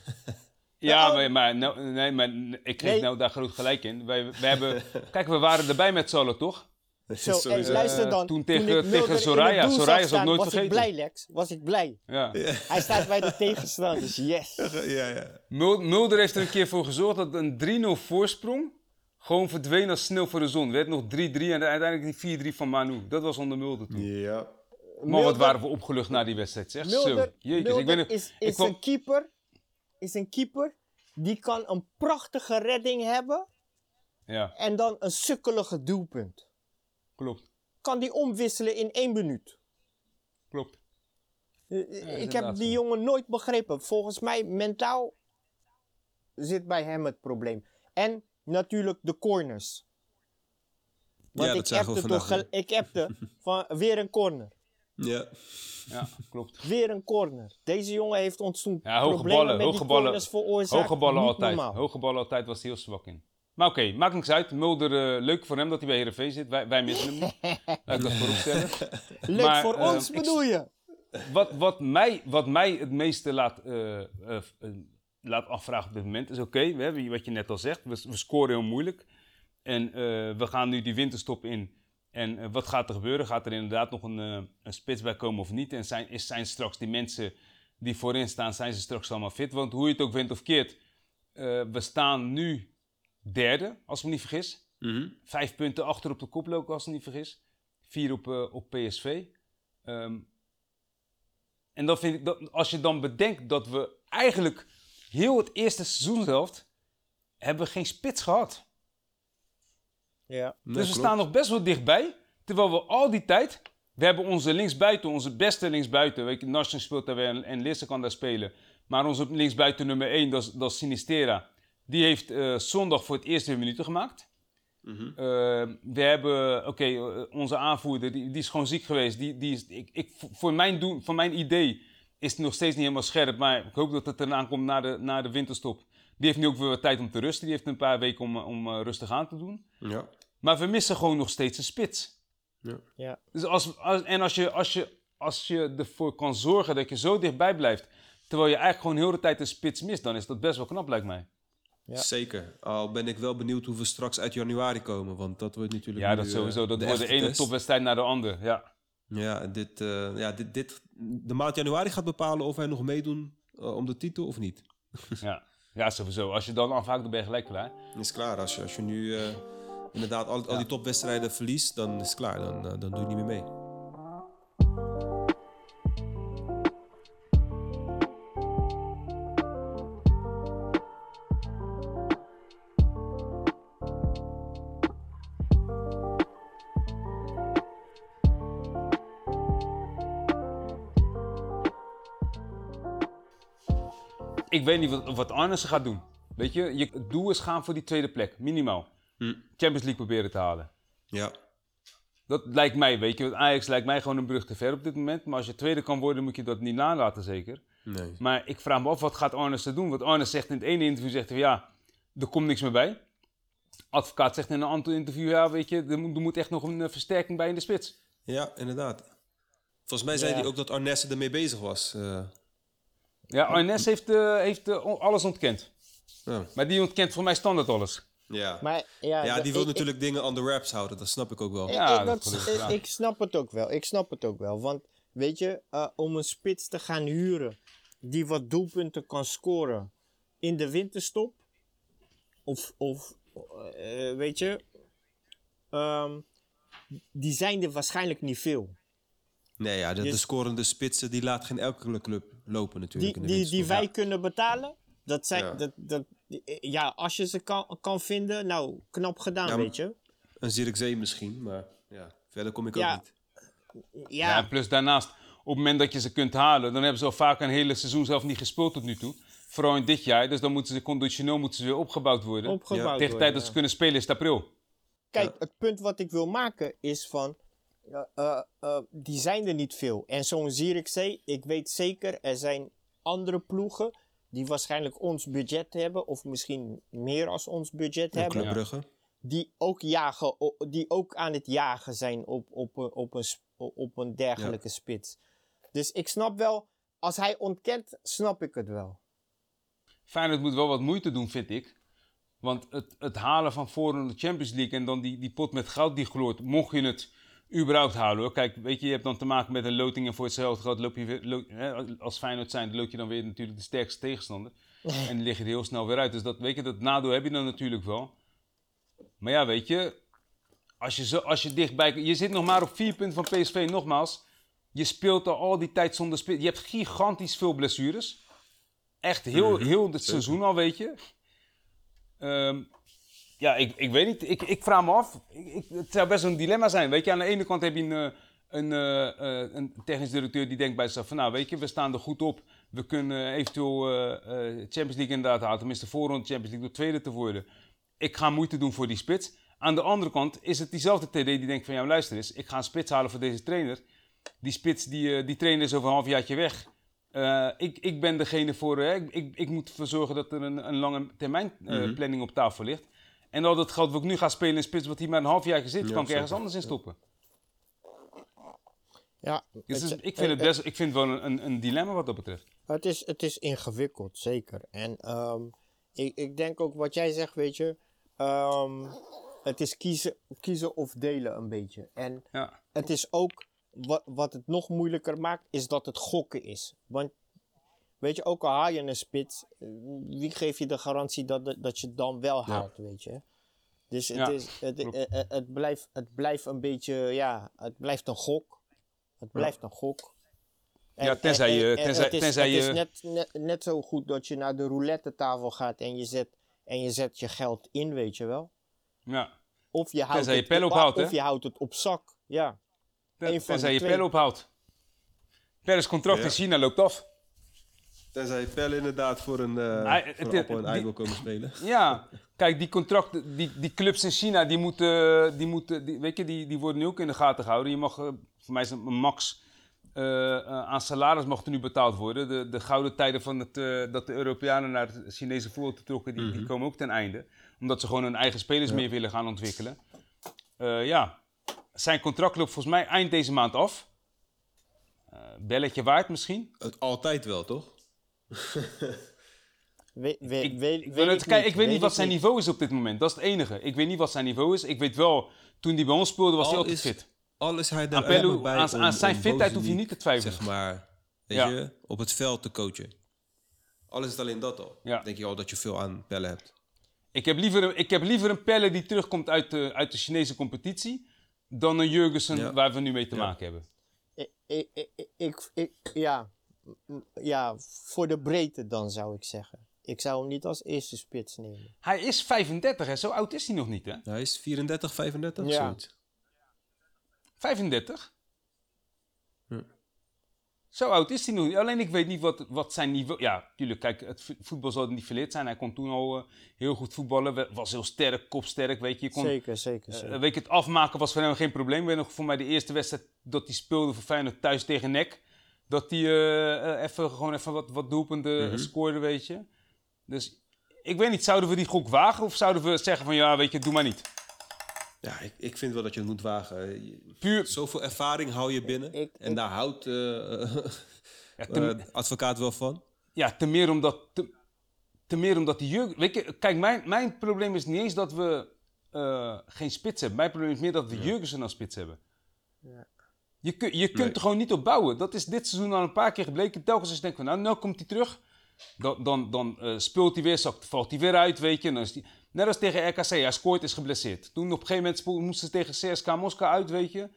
Ja, Oh. maar, maar, nou, nee, maar ik Nee. nou daar groot gelijk in. Wij, wij hebben, kijk, we waren erbij met allen, toch? Zo, en luister Eh, toen ik tegen- Mulder tegen Soraya. Soraya is ook nooit was vergeten. ik blij, Lex. Was ik blij. Ja. Hij staat bij de tegenstanders, yes. ja, ja. Mul- Mulder heeft er een keer voor gezorgd dat een 3-0 voorsprong gewoon verdween als sneeuw voor de zon. werd nog 3-3 en uiteindelijk die 4-3 van Manu. Dat was onder Mulder toen. Ja. Maar wat waren we opgelucht na die wedstrijd, zeg. Zo, Mulder, jezus. Mulder Ik ben er- is, ik is kwam- een keeper. Is een keeper die kan een prachtige redding hebben Ja, en dan een sukkelige doelpunt. Klopt. Kan die omwisselen in één minuut. Klopt. Eh, ik heb die jongen nooit begrepen. Volgens mij mentaal zit bij hem het probleem. En natuurlijk de corners. Want Ja, dat ik we toch, gel- ik hebde van weer een corner. Ja. Ja, klopt. Weer een corner. Deze jongen heeft ons toen Ja, hoge problemen ballen, met hoge die ballen. corners veroorzaakt. Hoge ballen Niet altijd. normaal. Hoge ballen altijd was hij heel zwak in. Maar oké, maakt niks uit. Mulder, eh, leuk voor hem dat hij bij Heerenveen zit. Wij, wij missen hem niet. Laat ik dat vooropstellen. Leuk Maar, voor ons bedoel je? wat, wat, mij, wat mij het meeste laat, eh, eh, laat afvragen op dit moment is: oké, we hebben wat je net al zegt, we, we scoren heel moeilijk. En eh, we gaan nu die winterstop in. En wat gaat er gebeuren? Gaat er inderdaad nog een, een spits bij komen of niet? En zijn, is, zijn straks die mensen die voorin staan, zijn ze straks allemaal fit? Want hoe je het ook wint of keert, eh, we staan nu derde, als ik me niet vergis. Mhm. Vijf punten achter op de koploper, als ik me niet vergis. Vier op, eh, op PSV. Ehm, en dan vind ik, dat, als je dan bedenkt dat we eigenlijk heel het eerste seizoenshelft hebben we geen spits gehad. Ja. Dus we klopt. staan nog best wel dichtbij. Terwijl we al die tijd, we hebben onze linksbuiten, onze beste linksbuiten. Weet je, Narsing speelt daar weer en, en Lisse kan daar spelen. Maar onze linksbuiten nummer 1, dat is, dat is Sinistera. Die heeft eh, zondag voor het eerst weer minuten gemaakt. Mhm. Eh, we hebben, oké, eh, onze aanvoerder, die, die is gewoon ziek geweest. Die, die is, ik, ik, voor, mijn doen, voor mijn idee is het nog steeds niet helemaal scherp. Maar ik hoop dat het eraan komt na de, na de winterstop. Die heeft nu ook weer wat tijd om te rusten. Die heeft een paar weken om, om rustig aan te doen. Ja. Maar we missen gewoon nog steeds een spits. Ja. Ja. Dus als, als, en als je, als, je, als je ervoor kan zorgen dat je zo dichtbij blijft, terwijl je eigenlijk gewoon heel de tijd een spits mist, dan is dat best wel knap, lijkt mij. Ja. Zeker. Al ben ik wel benieuwd hoe we straks uit januari komen. Want dat wordt natuurlijk Ja, nu, dat eh, sowieso. Dat wordt de ene test. topwedstrijd naar de andere. Ja. Ja, dit, eh, ja dit, dit, de maand januari gaat bepalen of wij nog meedoen eh, om de titel of niet. Ja. ja, sowieso. Als je dan afhaakt, dan ben je gelijk klaar. Is klaar. Als je, als je nu eh, inderdaad al, al die topwedstrijden verliest, dan is het klaar. Dan, dan doe je niet meer mee. Weet niet wat, wat Arnissen gaat doen. Weet je, je, het doel is gaan voor die tweede plek, minimaal. Hm. Champions League proberen te halen. Ja. Dat lijkt mij, weet je. Want Ajax lijkt mij gewoon een brug te ver op dit moment. Maar als je tweede kan worden, moet je dat niet nalaten, zeker. Nee. Maar ik vraag me af, wat gaat Arnissen doen? Want Arnissen zegt in het ene interview, zegt hij, ja, er komt niks meer bij. Advocaat zegt in een ander interview, ja, weet je, er moet, er moet echt nog een eh, versterking bij in de spits. Ja, inderdaad. Volgens mij zei Ja. hij ook dat Arnesse ermee bezig was. eh. Ja, Arnes heeft, eh, heeft eh, alles ontkend. ja. Maar die ontkent voor mij standaard alles. Ja. Maar ja, ja, die wil ik- natuurlijk dingen on the wraps houden. Dat snap ik ook wel. Ik, Ja, ik, dat dat- geloof ik snap het ook wel. Ik snap het ook wel. Want weet je, eh, om een spits te gaan huren die wat doelpunten kan scoren in de winterstop. Of, of eh, weet je, ehm, die zijn er waarschijnlijk niet veel. Nee, ja, de, Je- de scorende spitsen die laat geen enkele club lopen natuurlijk. Die, in de die, die wij kunnen betalen. Dat zijn, Ja. dat, dat, ja, als je ze kan, kan vinden, nou, knap gedaan, Ja, maar- weet je. Een Zirkzee misschien, maar ja, verder kom ik Ja. ook niet. Ja. Plus daarnaast, op het moment dat je ze kunt halen, dan hebben ze al vaak een hele seizoen zelf niet gespeeld tot nu toe. Vooral in dit jaar, dus dan moeten ze conditioneel moeten ze weer opgebouwd worden. opgebouwd Tegen de tijd dat ze kunnen spelen is het april. Kijk, het punt wat ik wil maken is van. Ja, eh, eh, die zijn er niet veel. En zo'n Zierikzee, ik weet zeker, er zijn andere ploegen die waarschijnlijk ons budget hebben, of misschien meer als ons budget En hebben, Club Brugge. die ook, jagen, die ook aan het jagen zijn op, op, een- op, een, sp- op een dergelijke spits. Dus ik snap wel, als hij ontkent, snap ik het wel. Feyenoord moet wel wat moeite doen, vind ik. Want het, het halen van voor de Champions League en dan die, die pot met goud die gloort, mocht je het überhaupt halen hoor. Kijk, weet je, je hebt dan te maken met een loting en voor hetzelfde geld loop je weer, lo- hè, als Feyenoord zijn, loop je dan weer natuurlijk de sterkste tegenstander. En lig je er heel snel weer uit. Dus dat, weet je, dat nadeel heb je dan natuurlijk wel. Maar ja, weet je, als je, zo, als je dichtbij... Je zit nog maar op vier punten van PSV, nogmaals. Je speelt al al die tijd zonder spits. Je hebt gigantisch veel blessures. Echt heel, heel het seizoen al, weet je. Ehm, ja, ik, ik weet niet. Ik, ik vraag me af. Ik, ik- het zou best een dilemma zijn. Weet je, aan de ene kant heb je een, eh, een, eh, eh, een technisch directeur die denkt bij zichzelf van... Nou, weet je, we staan er goed op. We kunnen eventueel eh, Champions League inderdaad halen. Tenminste, voorronde Champions League door tweede te worden. Ik ga moeite doen voor die spits. Aan de andere kant is het diezelfde TD die denkt van... Ja, luister eens, ik ga een spits halen voor deze trainer. Die spits, die, die trainer is over een halfjaartje weg. Ik, ik ben degene voor... ik, ik, ik moet ervoor zorgen dat er een, een lange termijn Mhm. planning op tafel ligt. En al dat geld wat ik nu ga spelen in spits, wat hij maar een half jaar zit, Ja, kan ik ergens anders in stoppen. Ja, Dus het- het- ik vind het best, ik vind het wel een, een, dilemma wat dat betreft. Het is, het is ingewikkeld, zeker. En ehm, ik, ik denk ook wat jij zegt, weet je. ehm, het is kiezen, kiezen of delen een beetje. En Ja, het is ook, wat, wat het nog moeilijker maakt, is dat het gokken is. Want, weet je, ook al haal je een spits, eh, wie geeft je de garantie dat, dat je het dan wel haalt, weet je. Dus het, Ja, is, het, eh, eh, het, blijft, het blijft een beetje, ja, het blijft een gok. Het blijft een gok. Ja, tenzij je- tenzij- het is, tenzij het is je- net, net, net zo goed dat je naar de roulette tafel gaat en je zet, en je zet je geld in, weet je wel. ja. Of je houdt, Tenzij je het, op- ophoudt, of je houdt het op zak. Ja. Ten- Tenzij je pijl ophoudt. Peres contract Ja. in China loopt af. Tenzij Pelle inderdaad voor een, Hij- voor het- een appel en ei wil komen spelen. Ja, kijk, die contracten, die, die clubs in China, die moeten, die moeten die, weet je, die, die worden nu ook in de gaten gehouden. Je mag, eh, voor mij is het een max eh, aan salaris mag er nu betaald worden. De, de gouden tijden van het, dat de Europeanen naar het Chinese voetbal trokken, die, die komen ook ten einde. Omdat ze gewoon hun eigen spelers meer willen gaan ontwikkelen. Ja, zijn contract loopt volgens mij eind deze maand af. Belletje waard misschien. Het altijd wel, toch? We, we, Ik, weet, ik, weet het- niet, ik weet niet wat zijn niveau is op dit moment. Dat is het enige. Ik weet niet wat zijn niveau is. Ik weet wel, toen hij bij ons speelde, was hij Al altijd is- fit. Al is hij daar Aan bij aan- om- aan zijn fitheid hoef je niet te twijfelen. Zeg maar, weet Ja. je, op het veld te coachen. Al is het alleen dat al. Ja. Denk je al dat je veel aan Pelle hebt. Ik heb liever, een- ik heb liever een Pelle die terugkomt uit de, uit de Chinese competitie... dan een Jurgensen Ja. waar we nu mee te Ja. maken hebben. Ik, ik, ik, ik, ik- ja, ja, voor de breedte dan zou ik zeggen. Ik zou hem niet als eerste spits nemen. Hij is 35, hè? Zo oud is hij nog niet, hè? Hij is 34, 35, Ja. zoiets. 35? Hm. Zo oud is hij nog niet. Alleen ik weet niet wat, wat zijn niveau... Ja, tuurlijk, kijk, het vo- voetbal zal niet verleerd zijn. Hij kon toen al eh, heel goed voetballen. Was heel sterk, kopsterk, weet je. Je kon, zeker, zeker, eh, zeker. weet je, het afmaken was voor hem geen probleem. Ik weet nog voor mij de eerste wedstrijd dat hij speelde voor Feyenoord thuis tegen NEC. Dat hij eh, eh, even, gewoon even wat, wat doelpunten Mhm. scoorde, weet je. Dus ik weet niet, zouden we die gok wagen? Of zouden we zeggen van, ja, weet je, doe maar niet. Ja, ik, ik vind wel dat je het moet wagen. Je- Puur, Zoveel ervaring hou je binnen. Ik- en daar houdt eh, ja, te, eh, advocaat wel van. ja, te meer omdat... Te, te meer omdat die Jurgen... Weet je, kijk, mijn, mijn probleem is niet eens dat we eh, geen spits hebben. Mijn probleem is meer dat we Jurgensen als spits hebben. Ja. Je, kun- je kunt Nee. er gewoon niet op bouwen. Dat is dit seizoen al een paar keer gebleken. Telkens als je denkt van, nou, nou komt hij terug. Dan, dan, dan eh, speelt hij weer, valt hij weer uit, weet je. Dan is die, net als tegen RKC, hij scoort, is geblesseerd. Toen op een gegeven moment moesten ze tegen CSK Moskou uit, weet je.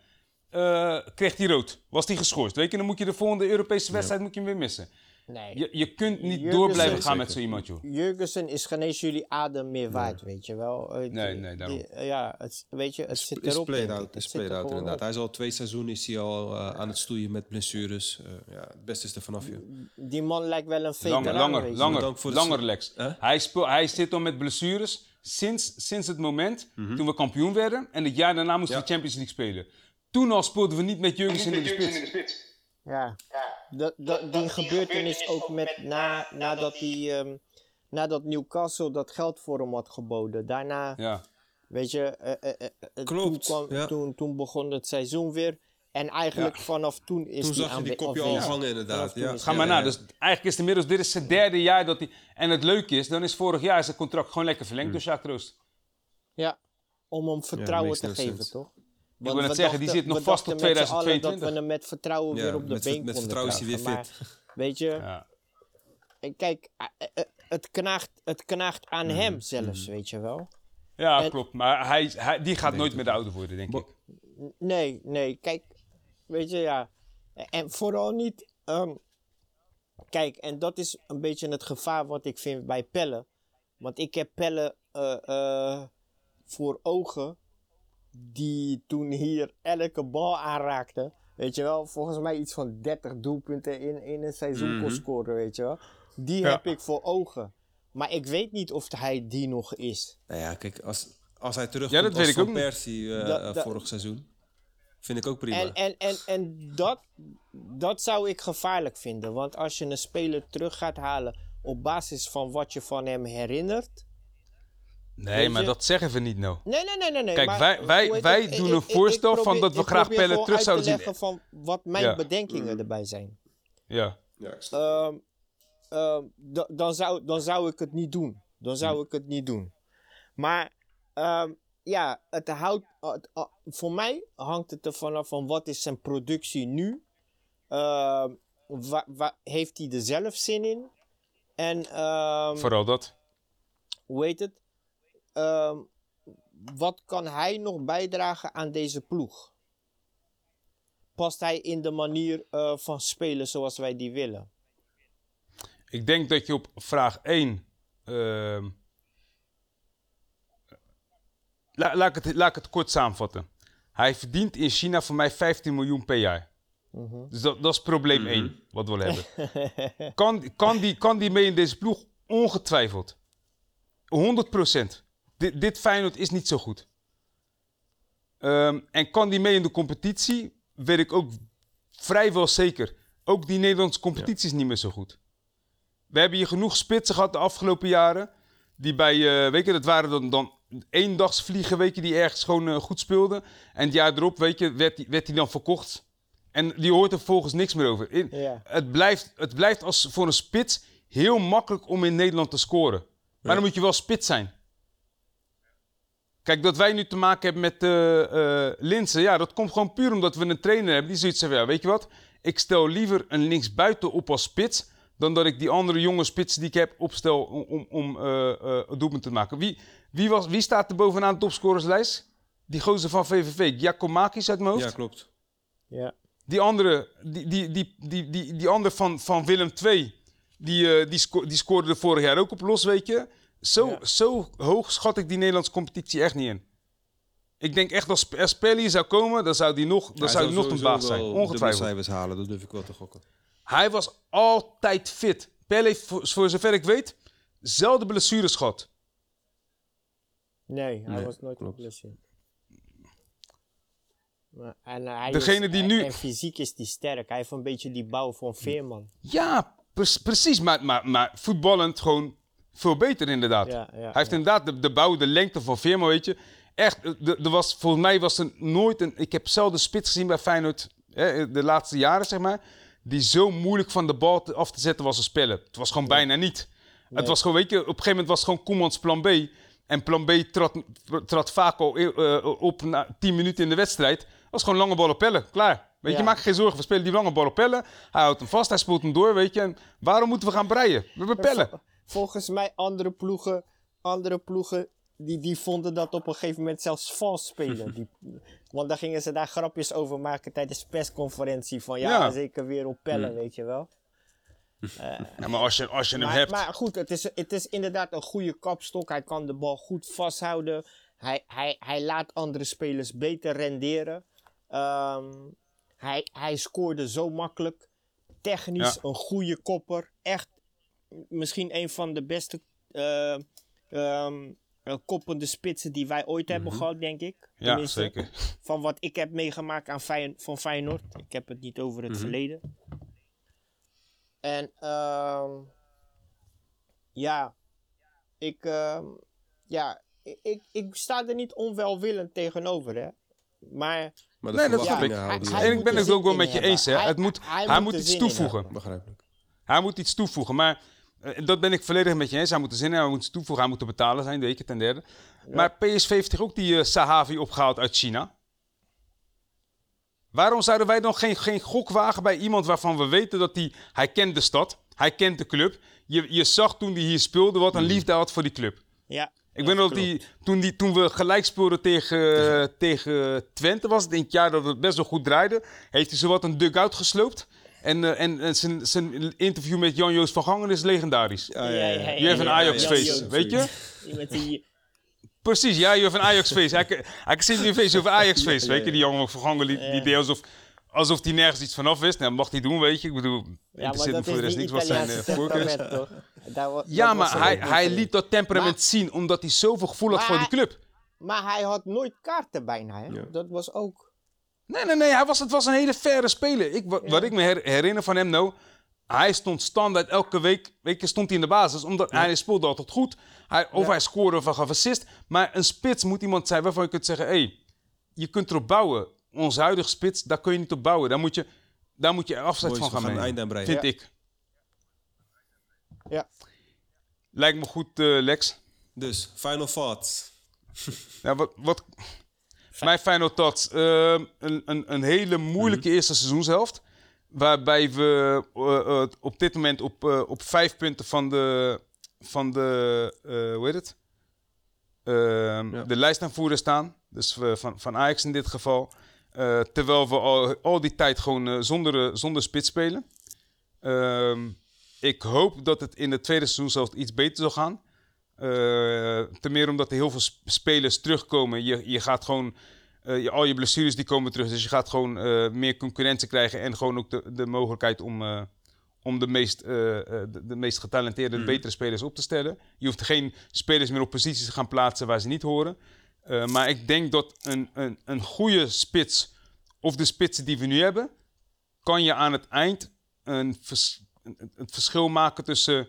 Eh, kreeg hij rood. Was hij geschorst, weet je. Dan moet je de volgende Europese wedstrijd moet je hem weer missen. Nee. Je, je kunt niet Jurgensen- door blijven gaan met zo iemand, joh. Jurgensen is geen eens jullie adem meer waard, weet je wel. Nee, die- nee, daarom. die- eh, ja, het, weet je, het zit Is erop. played denk ik. out, Het is zit played out inderdaad. op. Hij is al twee seizoenen is hij al eh, aan het stoeien met blessures. Eh, ja, het beste is er vanaf, joh. Die man lijkt wel een veteraan, Langer, langer, weet je. langer, voor langer Lex. Hè? Hij, speel, hij zit al met blessures sinds, sinds het moment Mhm. toen we kampioen werden. En het jaar daarna moesten Ja. we Champions League spelen. Toen al speelden we niet met Jurgensen in de spits. Ja, dat, dat, die gebeurtenis ook met na, nadat, die, ehm, nadat Newcastle dat geld voor hem had geboden. Daarna, Ja. weet je, eh, eh, eh, Klopt, Toen, kwam, ja. toen, toen begon het seizoen weer. En eigenlijk vanaf toen is Toen die zag je die kopje al ja, hangen inderdaad. Ja. Ga die maar Ja, na. Dus eigenlijk is het inmiddels, dit is zijn derde jaar dat hij... En het leuke is, dan is vorig jaar zijn contract gewoon lekker verlengd Hmm. door Sjaak Troost. Ja, om hem vertrouwen te geven, sense. toch? Wil Want net we zeggen, die zit nog vast allen 2022. Dat we hem met vertrouwen Ja, weer op de met- been met konden vertrouwen is hij weer fit. Maar, weet je, Ja. en kijk, eh, eh, het knaagt, het knaagt aan Mhm. hem zelfs, weet je wel. Ja, En- klopt. Maar hij, hij, die gaat nooit het meer de oude worden, denk Bo- ik. Nee, nee, kijk, weet je, ja. En vooral niet, ehm, kijk, en dat is een beetje het gevaar wat ik vind bij Pelle. Want ik heb Pelle eh, eh, voor ogen, die toen hier elke bal aanraakte. Weet je wel, volgens mij iets van 30 doelpunten in, in een seizoen kon Mhm. scoren, weet je wel. Die Ja. heb ik voor ogen. Maar ik weet niet of hij die nog is. Nou ja, kijk, als, als hij Ja, terugkomt dat weet als ik Van ook. Persie eh, vorig seizoen, vind ik ook prima. En, en, en, en dat, dat zou ik gevaarlijk vinden. Want als je een speler terug gaat halen op basis van wat je van hem herinnert. Nee, maar dat zeggen we niet, nou. Nee, nee, nee, nee. nee Kijk, maar, wij- wij- wij het? doen Ik- een ik- ik voorstel van dat we ik graag probeer Pelle gewoon terug zouden zien. leggen van wat mijn Ja. bedenkingen erbij zijn. Ja. ja, ik Ehm, ehm, da- dan, zou, dan zou ik het niet doen. Dan zou ik het niet doen. Maar ehm, ja, het houdt, ah, voor mij hangt het er vanaf van wat is zijn productie nu. Ehm wa- wa- heeft hij er zelf zin in? En ehm, Vooral dat. hoe heet het? Ehm, wat kan hij nog bijdragen aan deze ploeg? Past hij in de manier eh, van spelen zoals wij die willen? Ik denk dat je op vraag 1. ehm, la- laat, ik het, laat ik het kort samenvatten. Hij verdient in China voor mij 15 miljoen per jaar. Dus dat, dat is probleem 1 wat we willen hebben. Kan, kan, die, kan die mee in deze ploeg? Ongetwijfeld. 100%. Dit, dit Feyenoord is niet zo goed. Ehm, en kan die mee in de competitie? Weet ik ook vrijwel zeker. Ook die Nederlandse competitie is niet meer zo goed. We hebben hier genoeg spitsen gehad de afgelopen jaren. Die bij, eh, weet je, dat waren dan, dan eendagsvliegen, weet je, die ergens gewoon eh, goed speelden. En het jaar erop, weet je, werd die, werd die dan verkocht. En die hoort er vervolgens niks meer over. In- Ja. het, blijft, het blijft als voor een spits heel makkelijk om in Nederland te scoren. Maar dan moet je wel spits zijn. Kijk, dat wij nu te maken hebben met eh eh Linsen, ja, dat komt gewoon puur omdat we een trainer hebben die zoiets zegt, ja, weet je wat, ik stel liever een linksbuiten op als spits, dan dat ik die andere jonge spitsen die ik heb opstel om, om, om eh, eh, een doelpunt te maken. Wie, wie, was, wie staat er bovenaan de topscorerslijst? Die gozer van VVV, Giacomakis uit mijn hoofd. ja, klopt. Ja. Die andere, die, die, die, die, die, die andere van, van Willem II, die, eh, die, sco die scoorde er vorig jaar ook op los, weet je. Zo, Ja. zo hoog schat ik die Nederlandse competitie echt niet in. Ik denk echt als, als Pelly zou komen, dan zou die nog, dan Hij zou die nog een baas zijn. Ongetwijfeld. cijfers halen, dat durf ik wel te gokken. Hij was altijd fit. Heeft, voor, voor zover ik weet, zelden blessures gehad. Nee, hij Nee, was nooit klopt. geblesseerd. Maar- En, eh, hij Degene is, die nu- En fysiek is hij sterk. Hij heeft een beetje die bouw van Veerman. Ja, pre- precies. Maar, maar, maar voetballend gewoon veel beter inderdaad. Ja, ja, Hij heeft inderdaad de, de bouw, de lengte van Veerman, weet je. Echt, eh, de- er was, volgens mij was er nooit een... Ik heb zelden spits gezien bij Feyenoord hè, de laatste jaren, zeg maar. Die zo moeilijk van de bal te- af te zetten was als spellen. Het was gewoon bijna niet. Het was gewoon, weet je, op een gegeven moment was het gewoon Koemans plan B. En plan B trad, trad vaak al eh, op na 10 minuten in de wedstrijd. was gewoon lange ballen pellen, klaar. Weet Ja. je, maak geen zorgen. We spelen die lange ballen pellen. Hij houdt hem vast, hij spoelt hem door, weet je. En waarom moeten we gaan breien? We hebben pellen. Volgens mij andere ploegen, andere ploegen die, die vonden dat op een gegeven moment zelfs vals spelen. Die, want dan gingen ze daar grapjes over maken tijdens persconferentie. Van ja, Ja. zeker weer op pellen, weet je wel. Ja, maar als je, als je hem hebt... maar goed, het is, het is inderdaad een goede kapstok. Hij kan de bal goed vasthouden. Hij, hij, hij laat andere spelers beter renderen. Ehm, hij, hij scoorde zo makkelijk. Technisch Ja. een goede kopper. Echt misschien een van de beste eh, koppende spitsen die wij ooit hebben gehad, denk ik. ja, Tenminste, zeker. Van wat ik heb meegemaakt aan Fey van Feyenoord. Ik heb het niet over het verleden. En ehm ja, ik, ehm, ja ik, ik, ik sta er niet onwelwillend tegenover, hè. Maar Nee, dat snap ik. Hij- en ik ben er het ook wel met je hebben. eens. Hè. Hij- het moet, hij hij, moet moet iets toevoegen. Begrijpelijk. Hij moet iets toevoegen. Maar eh, dat ben ik volledig met je eens. Hij moet er zin in hij moet toevoegen. Hij moet te betalen zijn, weet je, ten derde. Maar PSV heeft toch ook die eh, Sahavi opgehaald uit China? Waarom zouden wij dan geen, geen gok wagen bij iemand waarvan we weten dat hij... Hij kent de stad, hij kent de club. Je, je zag toen hij hier speelde wat een liefde had voor die club. Ja. Ik weet nog dat die, toen, die, toen we gelijk speelden tegen, tegen Twente, was het in het jaar dat het best wel goed draaide, heeft hij zowat een dugout gesloopt. En, eh, en, en zijn, zijn interview met Jan-Joos van Gangen is legendarisch. Ja, ja, ja. Je hebt een ja, weet je? Met die, Precies, ja, je hebt een Ajax-face. Hij, hij kan zien die face over Ajax-face, weet je? Die jongen van Gangen, die, die deed alsof, alsof hij nergens iets vanaf wist. Nou, mag hij doen, weet je? Ik bedoel, ja, dat me voor de rest niks wat zijn eh, voorkeur Ja, dat maar hij, hij niet liet dat temperament Maar- zien omdat hij zoveel gevoel had voor die club. Maar hij had nooit kaarten bijna, hè? Ja. Dat was ook... Nee, nee, nee. Hij was, het was een hele faire speler. Ik, wa- Wat ik me her- herinner van hem nou... Hij stond standaard elke week, week stond hij in de basis. Omdat hij speelde altijd goed. Hij, of hij scoorde of hij gaf assist. Maar een spits moet iemand zijn waarvan je kunt zeggen... Hé, hey, je kunt erop bouwen. Onze huidige spits, daar kun je niet op bouwen. Daar moet je, daar moet je Boys, van gaan gaan nemen. Vind Ja. ik. Ja. Lijkt me goed, eh, Lex. Dus, final thoughts. Ja, wat, wat... Mijn final thoughts. Ehm, een, een, een hele moeilijke Mhm. eerste seizoenshelft. Waarbij we eh, eh, op dit moment op, eh, op vijf punten van de, van de hoe heet het? Ehm, Ja. De lijstaanvoerder staan. Dus van, van Ajax in dit geval. Terwijl we al, al die tijd gewoon zonder, zonder spits spelen. Ehm, ik hoop dat het in de tweede seizoen zelfs iets beter zal gaan. Eh, ten meer omdat er heel veel sp- spelers terugkomen. Je, je gaat gewoon... eh, je, al je blessures die komen terug. Dus je gaat gewoon eh, meer concurrentie krijgen. En gewoon ook de, de mogelijkheid om, om de, meest, de, de meest getalenteerde, Mhm. betere spelers op te stellen. Je hoeft geen spelers meer op posities te gaan plaatsen waar ze niet horen. Maar ik denk dat een, een, een goede spits, of de spitsen die we nu hebben, kan je aan het eind een vers- een- het verschil maken tussen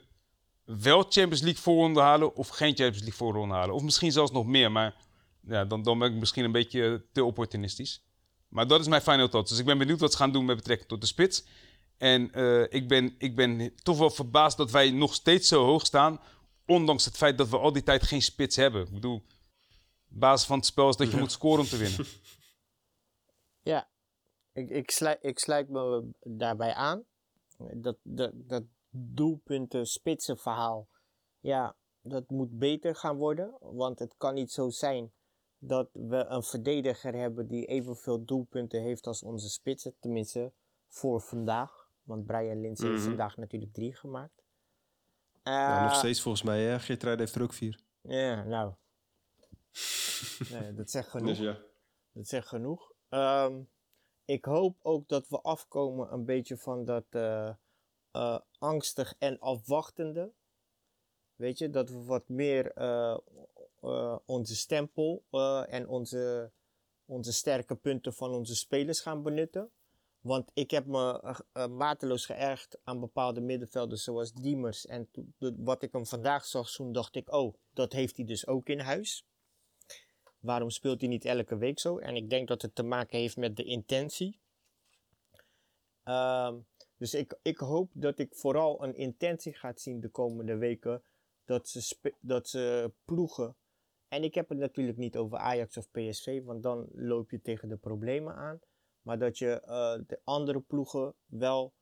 wel Champions League voorronde halen of geen Champions League voorronde halen. Of misschien zelfs nog meer, maar ja, dan, dan ben ik misschien een beetje te opportunistisch. Maar dat is mijn final thought. Dus ik ben benieuwd wat ze gaan doen met betrekking tot de spits. En eh, ik, ben, ik ben toch wel verbaasd dat wij nog steeds zo hoog staan. Ondanks het feit dat we al die tijd geen spits hebben. Ik bedoel, basis van het spel is dat je moet scoren om te winnen. Ja, ik, ik, sluit, ik sluit me daarbij aan. Dat, dat, dat doelpunten, spitsen verhaal. Ja, dat moet beter gaan worden. Want het kan niet zo zijn dat we een verdediger hebben die evenveel doelpunten heeft als onze spitsen. Tenminste, voor vandaag. Want Brian Linsen heeft Mhm. vandaag natuurlijk drie gemaakt. Ja, nog Eh, steeds volgens mij, hè? Geertruid heeft er ook vier. Ja, nou. nee, dat zegt genoeg. Dus ja. Dat zegt genoeg. Ehm, ik hoop ook dat we afkomen een beetje van dat eh, eh, angstig en afwachtende. Weet je, dat we wat meer eh, eh, onze stempel en onze, onze sterke punten van onze spelers gaan benutten. Want ik heb me mateloos geërgerd aan bepaalde middenvelders zoals Diemers. En wat ik hem vandaag zag, toen dacht ik, oh, dat heeft hij dus ook in huis. Waarom speelt hij niet elke week zo? En ik denk dat het te maken heeft met de intentie. Ehm, dus ik, ik hoop dat ik vooral een intentie ga zien de komende weken. Dat ze, dat ze ploegen. En ik heb het natuurlijk niet over Ajax of PSV, want dan loop je tegen de problemen aan. Maar dat je eh, de andere ploegen wel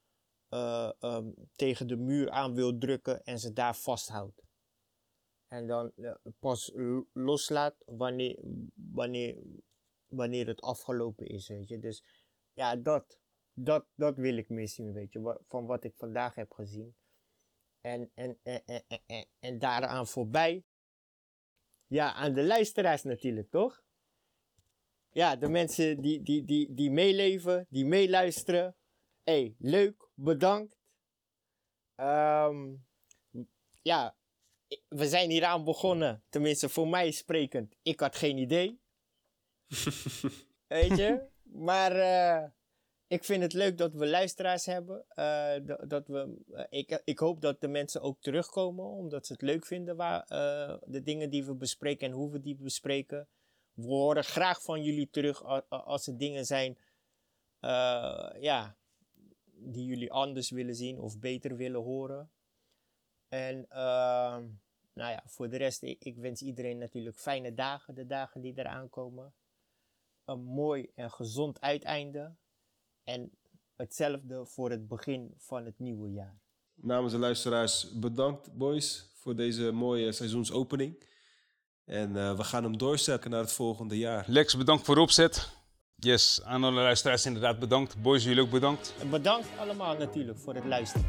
eh, ehm, tegen de muur aan wil drukken en ze daar vasthoudt. En dan eh, pas loslaat wanneer, wanneer, wanneer het afgelopen is, weet je. Dus ja, dat, dat, dat wil ik zien, weet je, van wat ik vandaag heb gezien. En, en, en, en, en, en, daaraan voorbij, ja, aan de luisteraars natuurlijk, toch? Ja, de mensen die, die, die, die meeleven, die meeluisteren. hey, leuk, bedankt. Ehm, ja, we zijn hier aan begonnen. Tenminste, voor mij sprekend. Ik had geen idee. Weet je? Maar eh, ik vind het leuk dat we luisteraars hebben. Eh, dat, we, eh, ik, ik hoop dat de mensen ook terugkomen, omdat ze het leuk vinden, waar, eh, de dingen die we bespreken en hoe we die bespreken. We horen graag van jullie terug als er dingen zijn eh, ja, die jullie anders willen zien of beter willen horen. En ehm, nou ja, voor de rest, ik, ik wens iedereen natuurlijk fijne dagen, de dagen die eraan komen. Een mooi en gezond uiteinde. En hetzelfde voor het begin van het nieuwe jaar. Namens de luisteraars bedankt, boys, voor deze mooie seizoensopening. En eh, we gaan hem doorzetten naar het volgende jaar. Lex, bedankt voor de opzet. Yes, aan alle luisteraars inderdaad bedankt. Boys, jullie ook bedankt. En bedankt allemaal natuurlijk voor het luisteren.